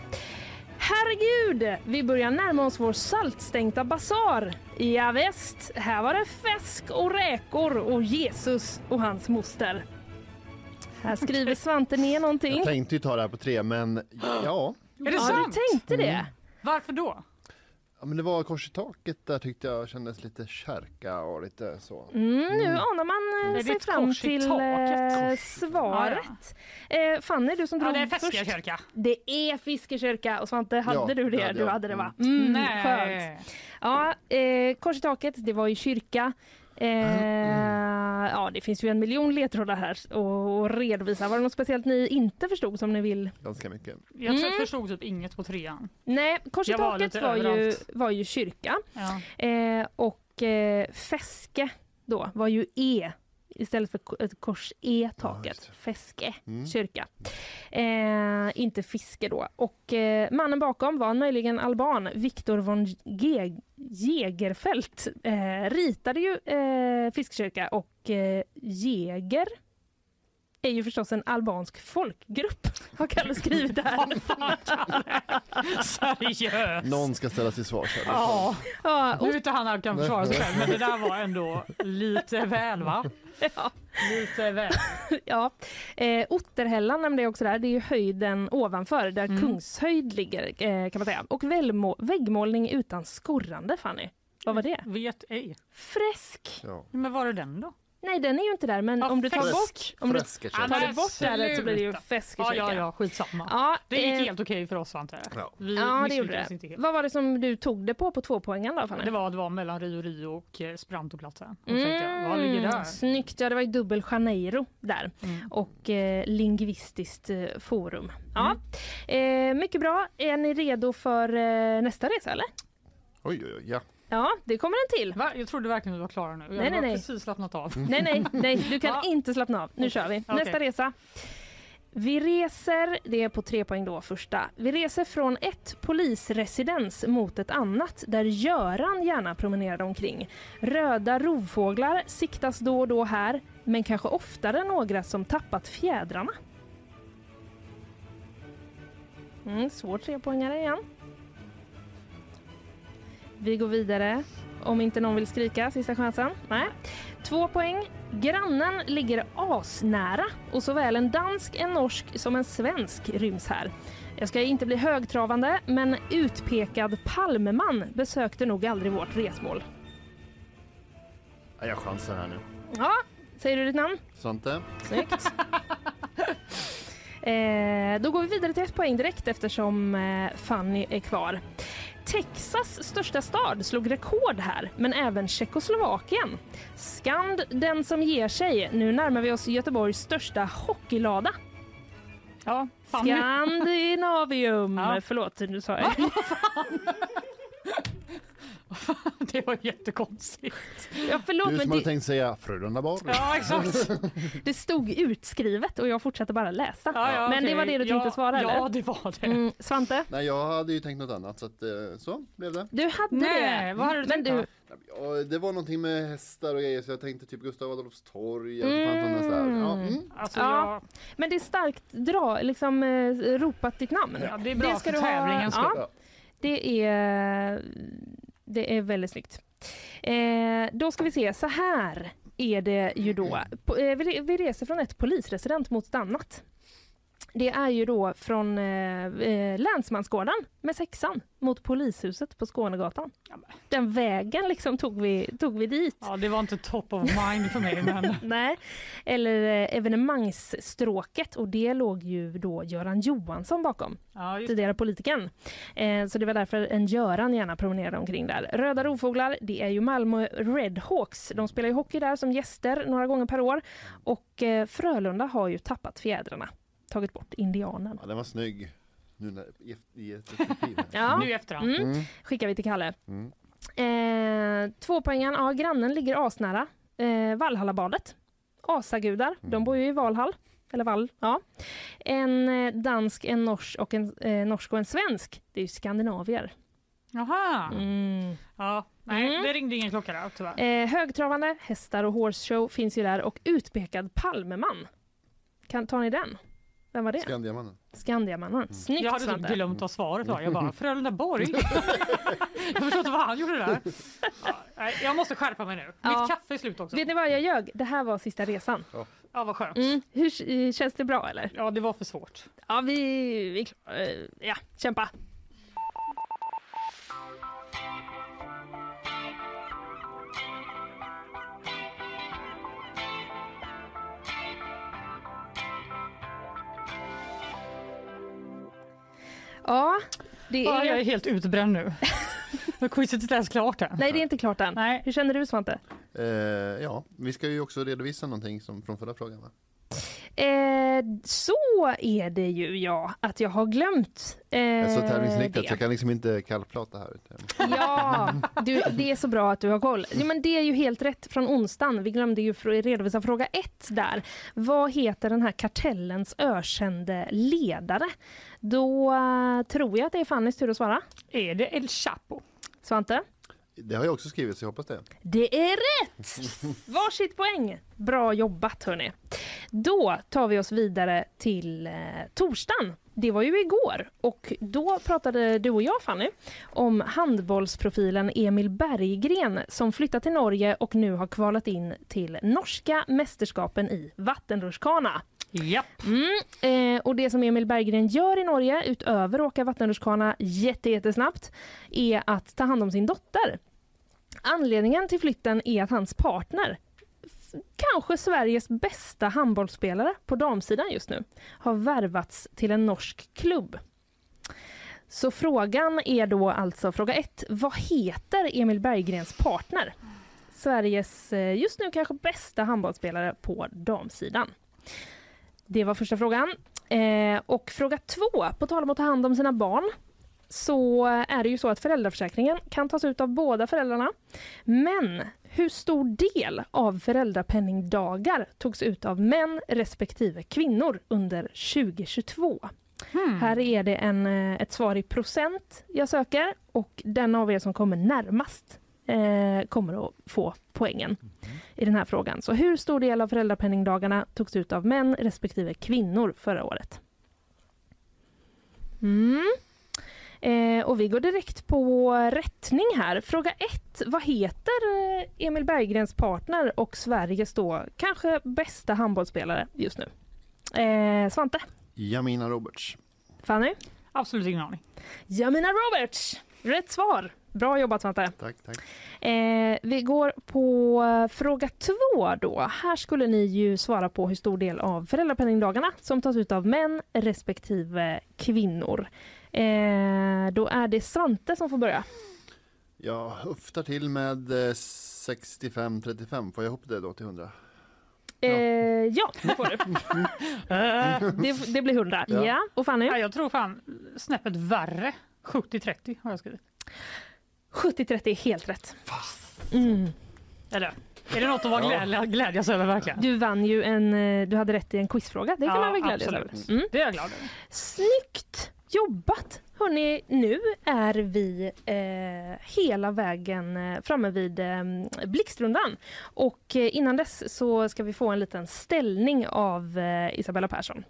Herregud, vi börjar närma oss vår saltstänkta basar. Ja, väst, här var det fisk och räkor och Jesus och hans moster. Här skriver <laughs> Svante ner någonting. Jag tänkte ju ta det här på tre, men ja. Är det Ja, sant? du tänkte det? Varför då? Ja men det var kors i taket där tyckte jag kändes lite kärka och lite så. Mm, nu anar man det sig fram till taket? eh, svaret. Eh, Fanny, du som Ja, drog det är först. Feskekyrka. Det är Fiskekyrka och Svante, hade Ja, du det Du hade det va? Mm. Mm, Nej. Skönt. Ja, eh, kors i taket, det var ju kyrka. Eh, ja, det finns ju en miljon ledtrådar här och, och redovisa. Var det något speciellt ni inte förstod som ni vill? Ganska mycket. Jag tror Mm. jag förstod typ inget på trean. Nej, kors i var taket lite var, ju, var ju kyrka Ja. eh, och eh, fäske då var ju E istället för ett kors E taket. Fäske, Mm. kyrka. Eh, inte fiske då. Och eh, mannen bakom var möjligen alban, Viktor von Ge- Jägerfelt. Eh, ritade ju eh, fiskkyrka och eh, Jäger är ju förstås en albansk folkgrupp, har Kalle skrivit Kalle? Seriöst? Någon ska ställas till svars här. Ja, Ja, nu vet inte han han kan försvara sig själv, men det där var ändå lite väl va? <laughs> ja. Lite väl. <laughs> Ja, eh, Otterhällan nämnde jag också där. Det är ju höjden ovanför där Mm. Kungshöjd ligger eh, kan man säga. Och väggmålning utan skorrande Fanny. Vad var det? Vet ej. Fresk. Ja. Men var är den då? Nej, den är ju inte där, men Ja, om du tar bort, om du tar du bort där så blir det ju fläskkäke. Ja, ja, ja, skitsamma. Ja, Det gick eh, helt okej för oss Svante. Ja. Vi Ja, det gjorde det. inte helt. Vad var det som du tog det på på två poängen då Fanny? Det var, det var mellan Rio Rio och eh, Vad ligger där? Mm, Snyggt, ja det var ju dubbel Janeiro där Mm. och eh, lingvistiskt eh, forum. Ja. Mm. Eh, mycket bra, är ni redo för eh, nästa resa eller? Oj, oj, oj, ja. Ja, det kommer en till. Va? Jag trodde verkligen vi var klara nu. Jag Nej, nej, nej. precis slappnat av. <laughs> Nej, nej, nej, du kan inte slappna av. Nu kör vi. Nästa resa. Vi reser, det är på tre poäng då första. Vi reser från ett polisresidens mot ett annat där Göran gärna promenerade omkring. Röda rovfåglar siktas då och då här, men kanske oftare några som tappat fjädrarna. Mm, svår trepoängare igen. Vi går vidare. Om inte någon vill skrika, sista chansen. Nej. Två poäng. Grannen ligger asnära och såväl en dansk, en norsk som en svensk ryms här. Jag ska inte bli högtravande, men utpekad Palmeman besökte nog aldrig vårt resmål. Ja, Jag chansar här nu. Ja, säger du ditt namn? Svante? Snyggt. <laughs> eh, då går vi vidare till ett poäng direkt eftersom eh, Fanny är kvar. Texas största stad slog rekord här, men även Tjeckoslovakien. Skand den som ger sig. Nu närmar vi oss Göteborgs största hockeylada. Ja, Fanny. Skandinavium. Ja. Förlåt, nu sa jag. <laughs> <laughs> Det var jättekonstigt. Ja, förlåt, Du men som hade det, tänkt säga Frölunda bar. Ja, exakt. <laughs> det stod utskrivet och jag fortsatte bara läsa. Ja, ja, Men det okej. var det du tänkte ja, svara, Ja, eller? det var det. Mm, Svante, Nej, jag hade ju tänkt något annat så att eh, så blev det. du hade Nej, det. vad hade du men tänkt du? Ja, det var någonting med hästar och grejer så jag tänkte typ Gustav Adolfs torg. det där. Ja, mm. Alltså, Ja. jag, Men det är starkt dra, liksom eh, ropat ditt namn. ja, det är bra Det ska för du ha- tävlingens ja. skull. Ja. Det är, det är väldigt snyggt. Eh, då ska vi se, så här är det ju då. Eh, vi, vi reser från ett polisresident mot ett annat. Det är ju då från eh, eh, Länsmansgården med sexan mot polishuset på Skånegatan. Den vägen liksom tog vi, tog vi dit. Ja, det var inte top of mind för mig, men <laughs> Nej, eller eh, evenemangsstråket och det låg ju då Göran Johansson bakom, ja, just, tidigare politikern. Eh, så det var därför en Göran gärna promenerade omkring där. Röda Rovfåglar, det är ju Malmö Redhawks. De spelar ju hockey där som gäster några gånger per år och eh, Frölunda har ju tappat fjädrarna, tagit bort indianen. ja, den var snygg. Nu när, i, i här. <laughs> Ja, nu i efterhand. mm, Mm. skickar vi till Kalle. Mm. Eh, två poängen, ja grannen ligger asnära. Eh, Valhallabadet. Asagudar, de bor ju i Valhall. Eller Vall, ja. En eh, dansk, en norsk och en eh, norsk och en svensk. Det är ju skandinavier. Jaha. Mm. Ja, nej, Mm. det ringde ingen klocka där tyvärr. Eh, högtravande, hästar och horse show finns ju där och utpekad Palmeman. Kan, tar ni den? Vem var det? Skandiamannen. Skandiamannen. Snyggt Jag hade typ Svante. glömt vad svaret var. Jag bara, Frölundaborg? <laughs> jag förstår inte vad han gjorde där. Ja, nej, jag måste skärpa mig nu. Ja. Mitt kaffe är slut också. Vet ni vad jag ljög? Det här var sista resan. Ja, vad skönt. Mm. Hur, eh, känns det bra eller? Ja, det var för svårt. Ja, vi, vi eh, Ja, kämpa. Ja, det Ja, jag är är... helt utbränd nu. <laughs> Quizet är inte ens klart än. Nej, det är inte klart än. Nej. Hur känner du Svante? Eh, ja, vi ska ju också redovisa någonting som från förra frågan va? Eh, så är det ju ja, att jag har glömt eh, Jag är så tävlingsinriktad det. så jag kan liksom inte kallprata här. Ja, du, det är så bra att du har koll. Ja, men det är ju helt rätt från onsdagen. Vi glömde ju redovisa fråga ett där. Vad heter den här kartellens ökände ledare? Då eh, tror jag att det är Fannys tur att svara. Är det El Chapo? Svante? Det har jag också skrivit så jag hoppas det. Det är rätt! <laughs> Varsitt poäng. Bra jobbat hörni. Då tar vi oss vidare till eh, torsdagen. Det var ju igår och då pratade du och jag Fanny om handbollsprofilen Emil Berggren som flyttat till Norge och nu har kvalat in till norska mästerskapen i vattenrutschkana. Japp. Mm, eh, och det som Emil Berggren gör i Norge utöver att åka vattenrutschkana jätte, jättesnabbt är att ta hand om sin dotter. Anledningen till flytten är att hans partner kanske Sveriges bästa handbollsspelare på damsidan just nu har värvats till en norsk klubb. Så frågan är då alltså fråga ett. Vad heter Emil Berggrens partner? Sveriges eh, just nu kanske bästa handbollsspelare på damsidan. Det var första frågan. Eh, och fråga två, på tal om att ta hand om sina barn så är det ju så att föräldraförsäkringen kan tas ut av båda föräldrarna. Men hur stor del av föräldrapenningdagar togs ut av män respektive kvinnor under 2022? Här är det en, eh, ett svar i procent jag söker och den av er som kommer närmast eh, kommer att få poängen i den här frågan. Så hur stor del av föräldrapenningdagarna togs ut av män respektive kvinnor förra året? Mm. Eh, och vi går direkt på rättning här. Fråga ett. Vad heter eh, Emil Berggrens partner och Sveriges då kanske bästa handbollsspelare just nu? Eh, Svante? Jamina Roberts. Fanny? Absolut ingen aning. Jamina Roberts! Rätt svar! Bra jobbat Svante. Tack, tack. Eh, vi går på fråga två då. Här skulle ni ju svara på hur stor del av föräldrapenningdagarna som tas ut av män respektive kvinnor. Eh, då är det Svante som får börja. Jag höftar till med eh, 65-35. Får jag ihop det då till 100? Eh, ja, det får du. <laughs> det, det blir 100. Ja. Ja. Och Fanny? Ja, jag tror fan snäppet värre. 70-30 har jag skrivit. 70-30 är helt rätt. Mm. Eller är det något att vara glädja, glädjas över verkligen? Du vann ju en, eh, du hade rätt i en quizfråga. Det kan Ja, man väl glädjas över. Mm. Det är jag glad över. Snyggt jobbat! Hörni, nu är vi eh, hela vägen eh, framme vid eh, blixtrundan. Och eh, innan dess så ska vi få en liten ställning av eh, Isabella Persson.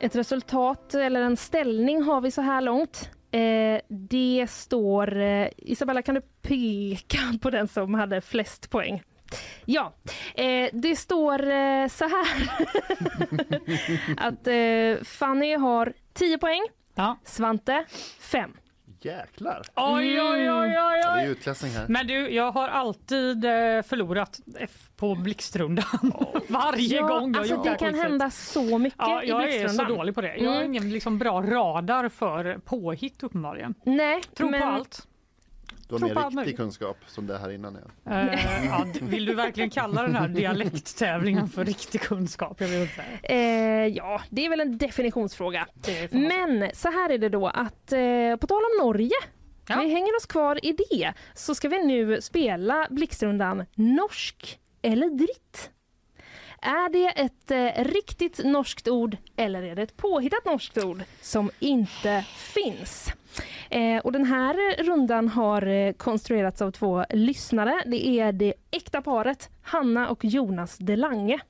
Ett resultat eller en ställning har vi så här långt. Eh, det står... Eh, Isabella, kan du peka <laughs> på den som hade flest poäng? Ja, eh, det står eh, så här <laughs> att eh, Fanny har 10 poäng, Svante 5. Jäklar! Oj, oj, oj, oj, Ja, det är oj. utklassning här. Men du, jag har alltid eh, förlorat F på blixtrundan. <laughs> Varje Ja, gång jag alltså gjort det här kan quizet. hända så mycket Ja, i jag är så blixtrundan. dålig på det. Jag har Mm. ingen liksom bra radar för påhitt uppenbarligen. Nej, Tror men- på allt. Du har mer riktig kunskap som det här innan. Ja. Eh, ja, vill du verkligen kalla den här dialekttävlingen för riktig kunskap? Jag vet inte. Eh, ja, det är väl en definitionsfråga. Men så här är det då att eh, på tal om Norge, vi hänger oss kvar i det, så ska vi nu spela blixtrundan norsk eller dritt. Är det ett eh, riktigt norskt ord eller är det ett påhittat norskt ord som inte finns? Eh, och den här rundan har eh, konstruerats av två lyssnare. Det är det äkta paret Hanna och Jonas Delange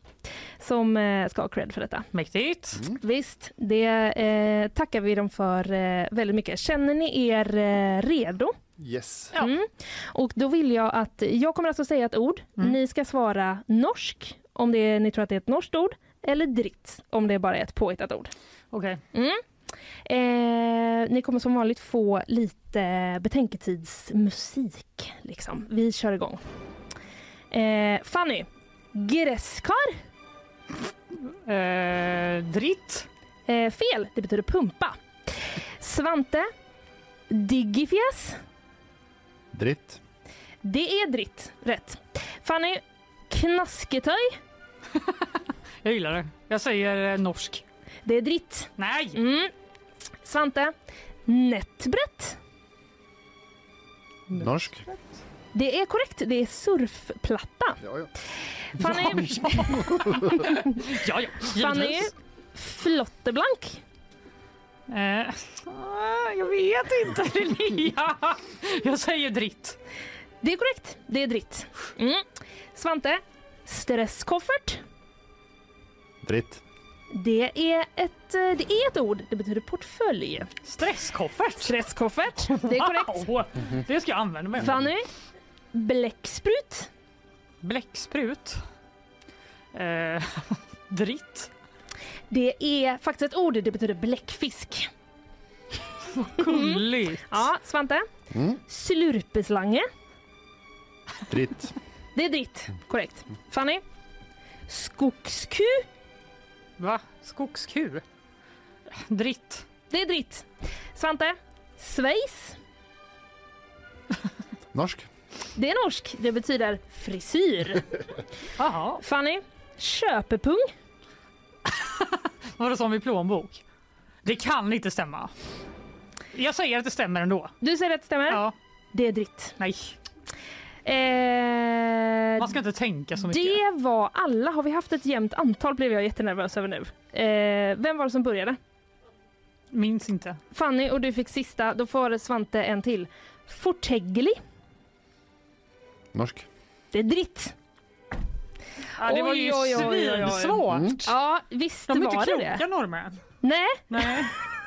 som eh, ska ha cred för detta. Mäktigt. Visst, det eh, tackar vi dem för eh, väldigt mycket. Känner ni er eh, redo? Yes. Mm. Och då vill jag att jag kommer alltså säga ett ord. Ni ska svara norsk om det är, ni tror att det är ett norskt ord eller dritt om det bara är ett påhittat ord. Okej. Mm. Eh, ni kommer som vanligt få lite betänketidsmusik. Liksom. Vi kör igång. Eh, Fanny, gräskar? Eh, dritt? Eh, fel, det betyder pumpa. Svante, diggifjäs? Dritt. Det är dritt, rätt. Fanny, knasketöj? <laughs> Jag gillar det. Jag säger eh, norsk. Det är dritt. Nej! Mm. Svante, nätbrett? Norsk. Det är korrekt, det är surfplatta. Ja, ja. Fanny, Ja, ja. Fanny givetvis. flotteblank? Eh, ah, jag vet inte, <laughs> Linnea. Jag säger dritt. Det är korrekt, det är dritt. Mm. Svante, stresskoffert? Dritt. Det är, ett, eh, det är ett ord, det betyder portfölj. Stresskoffert? Stresskoffert, det är korrekt. Wow. Det ska jag använda mig av. Fanny, bläcksprut? Bläcksprut? Eh, <laughs> Dritt. Det är faktiskt ett ord, det betyder bläckfisk. Gulligt. Ja, Svante? Mm. Slurpeslange. Dritt. Det är ditt, korrekt. Fanny? Skogsku. Va? Skogsku? Dritt. Det är dritt. Svante? Schweiz. Norsk. Det är norsk. Det betyder frisyr. <laughs> Jaha. Fanny? Köpepung. Var det som i plånbok? Det kan inte stämma. Jag säger att det stämmer ändå. Du säger att det stämmer? Ja. Det är dritt. Nej. Eh, Man ska inte tänka så mycket. det var alla. Har vi haft ett jämnt antal blev jag jättenervös över nu. Eh, vem var det som började? Minns inte. Fanny och du fick sista. Då får Svante en till. Fortegli. Norsk. Det är dritt. Ja, det var ju svinsvårt. Mm. Ja, visst De är var inte det kloka det. norrmän. Nej, Nej. <laughs>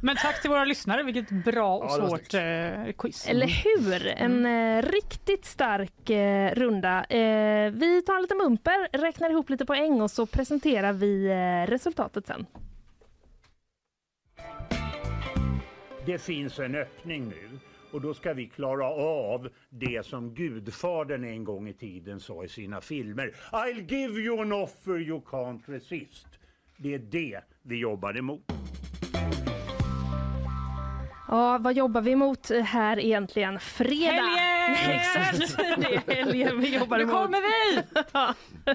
Men tack till våra lyssnare. Vilket bra och Ja, svårt eh, quiz. eller hur? En Mm. eh, riktigt stark eh, runda. Eh, vi tar en liten mumper, räknar ihop lite poäng och så presenterar vi eh, resultatet sen. Det finns en öppning nu och då ska vi klara av det som Gudfadern en gång i tiden sa i sina filmer. I'll give you an offer you can't resist. Det är det vi jobbar emot. Ja, vad jobbar vi emot här egentligen? Fredag! Helgen! <laughs> Exakt, det är helgen vi jobbar Nu emot. kommer vi! <laughs>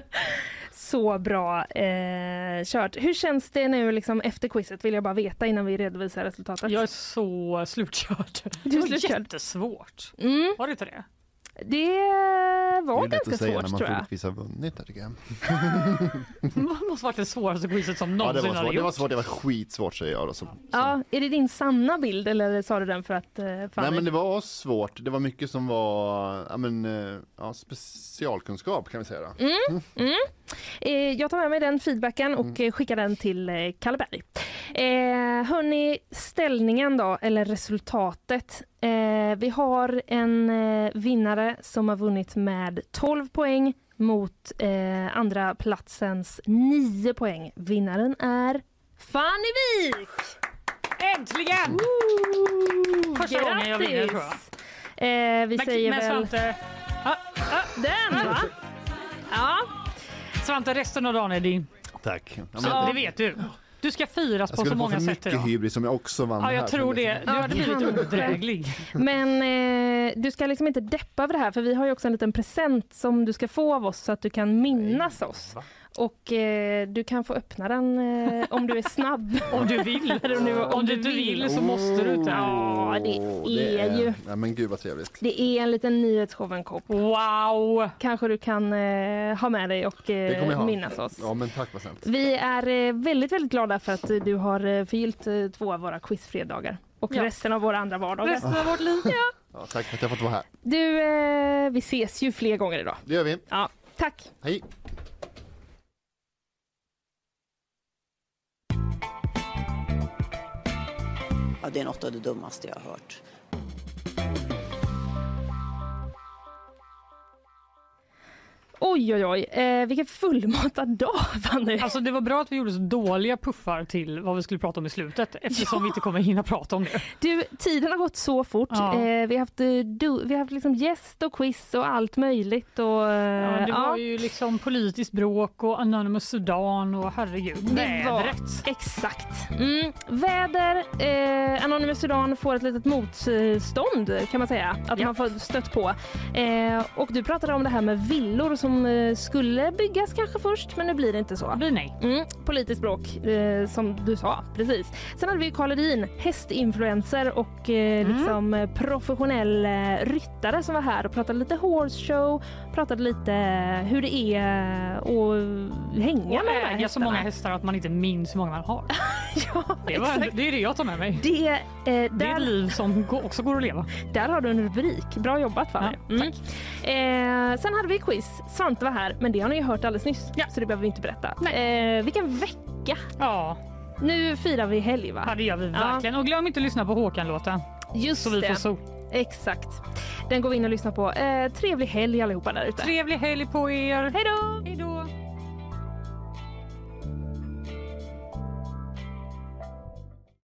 Så bra eh, kört. Hur känns det nu liksom efter quizet vill jag bara veta innan vi redovisar resultatet. Jag är så slutkörd. Du Det är var slutkörd. jättesvårt. Mm, Var det inte det? Det Det var är lätt ganska att säga svårt när man tror jag. troligtvis har vunnit tycker jag. Det måste varit det svåraste quizet som Ja, det någonsin var svårt. Det var svårt. Det var skitsvårt säger jag då. Som, som. Ja, är det din sanna bild eller sa du den för att eh? Nej men det var svårt. Det var mycket som var ja, men, eh, ja, specialkunskap kan vi säga. Då. Mm, mm. Eh, jag tar med mig den feedbacken och Mm. eh, skickar den till eh, Kalle Berg. Eh, hörni, ställningen då, eller resultatet. Eh, vi har en eh, vinnare som har vunnit med 12 poäng mot eh, andra platsens 9 poäng. Vinnaren är Fanny Wik! Äntligen! Första gången jag vinner tror jag. Eh, vi Men, säger men väl Svante, den va? Ja, Svante, resten av dagen är din. Tack. Ja, Så, Det vet du. Du ska firas jag på så skulle få många för sätt mycket hybris om jag också vann Ja, här. jag tror det. Du hade blivit odräglig. Men eh, du ska liksom inte deppa över det här för vi har ju också en liten present som du ska få av oss så att du kan minnas oss. Och eh, du kan få öppna den eh, om du är snabb. <laughs> Om du vill. Om du, Om du inte vill så måste du inte. Ja, det Åh, är ju- Ja, men gud vad trevligt. Det är en liten nyhetsshowen-kopp. Wow! Kanske du kan eh, ha med dig och Det eh, ha. minnas oss. Ja men tack vad snällt. Vi är eh, väldigt, väldigt glada för att du har eh, förgyllt eh, två av våra quizfredagar och Ja. resten av våra andra vardagar. Resten av vårt liv. Ja, tack för att jag fått vara här. Du, eh, vi ses ju fler gånger idag. Det gör vi. Ja, tack. Hej. Ja, det är något av det dummaste jag har hört. Oj, oj, oj. Eh, vilken fullmatad dag, Fanny. Alltså det var bra att vi gjorde så dåliga puffar till vad vi skulle prata om i slutet eftersom vi inte kommer hinna prata om det. Du, tiden har gått så fort. Ja. Eh, vi har haft, eh, du, vi har haft liksom gäst och quiz och allt möjligt. Och, Ja, eh, det ja, var ju liksom politiskt bråk och Anonymous Sudan och herregud, Det var- vädret. Exakt. Mm. Väder, eh, Anonymous Sudan får ett litet motstånd kan man säga. Att Ja. man får stött på. Eh, och du pratade om det här med villor som eh, skulle byggas kanske först men nu blir det inte så. Det blir nej. Mm, politiskt bråk, eh, som du sa. Precis. Sen hade vi Karl Edin, hästinfluencer och eh, Mm. liksom eh, professionell eh, ryttare som var här och pratade lite horse show, pratade lite eh, hur det är att hänga Och med här äga så hästarna. många hästar att man inte minns hur många man har. <laughs> ja, Det, var, exakt. det är det jag tar med mig. Det, eh, Det är där, ett liv som också går att leva. där har du en rubrik. Bra jobbat Fanny. Ja, mm. sen hade vi quiz. Svante var här, men det har ni ju hört alldeles nyss. Ja. Så det behöver vi inte berätta. Eh, vilken vecka! Ja, Nu firar vi helg va? ja, det gör vi verkligen. Och glöm inte att lyssna på Håkan-låten Just så vi det. får sol. Exakt. Den går vi in och lyssnar på. Eh, trevlig helg allihopa där ute. Trevlig helg på er. Hej då! Hej då!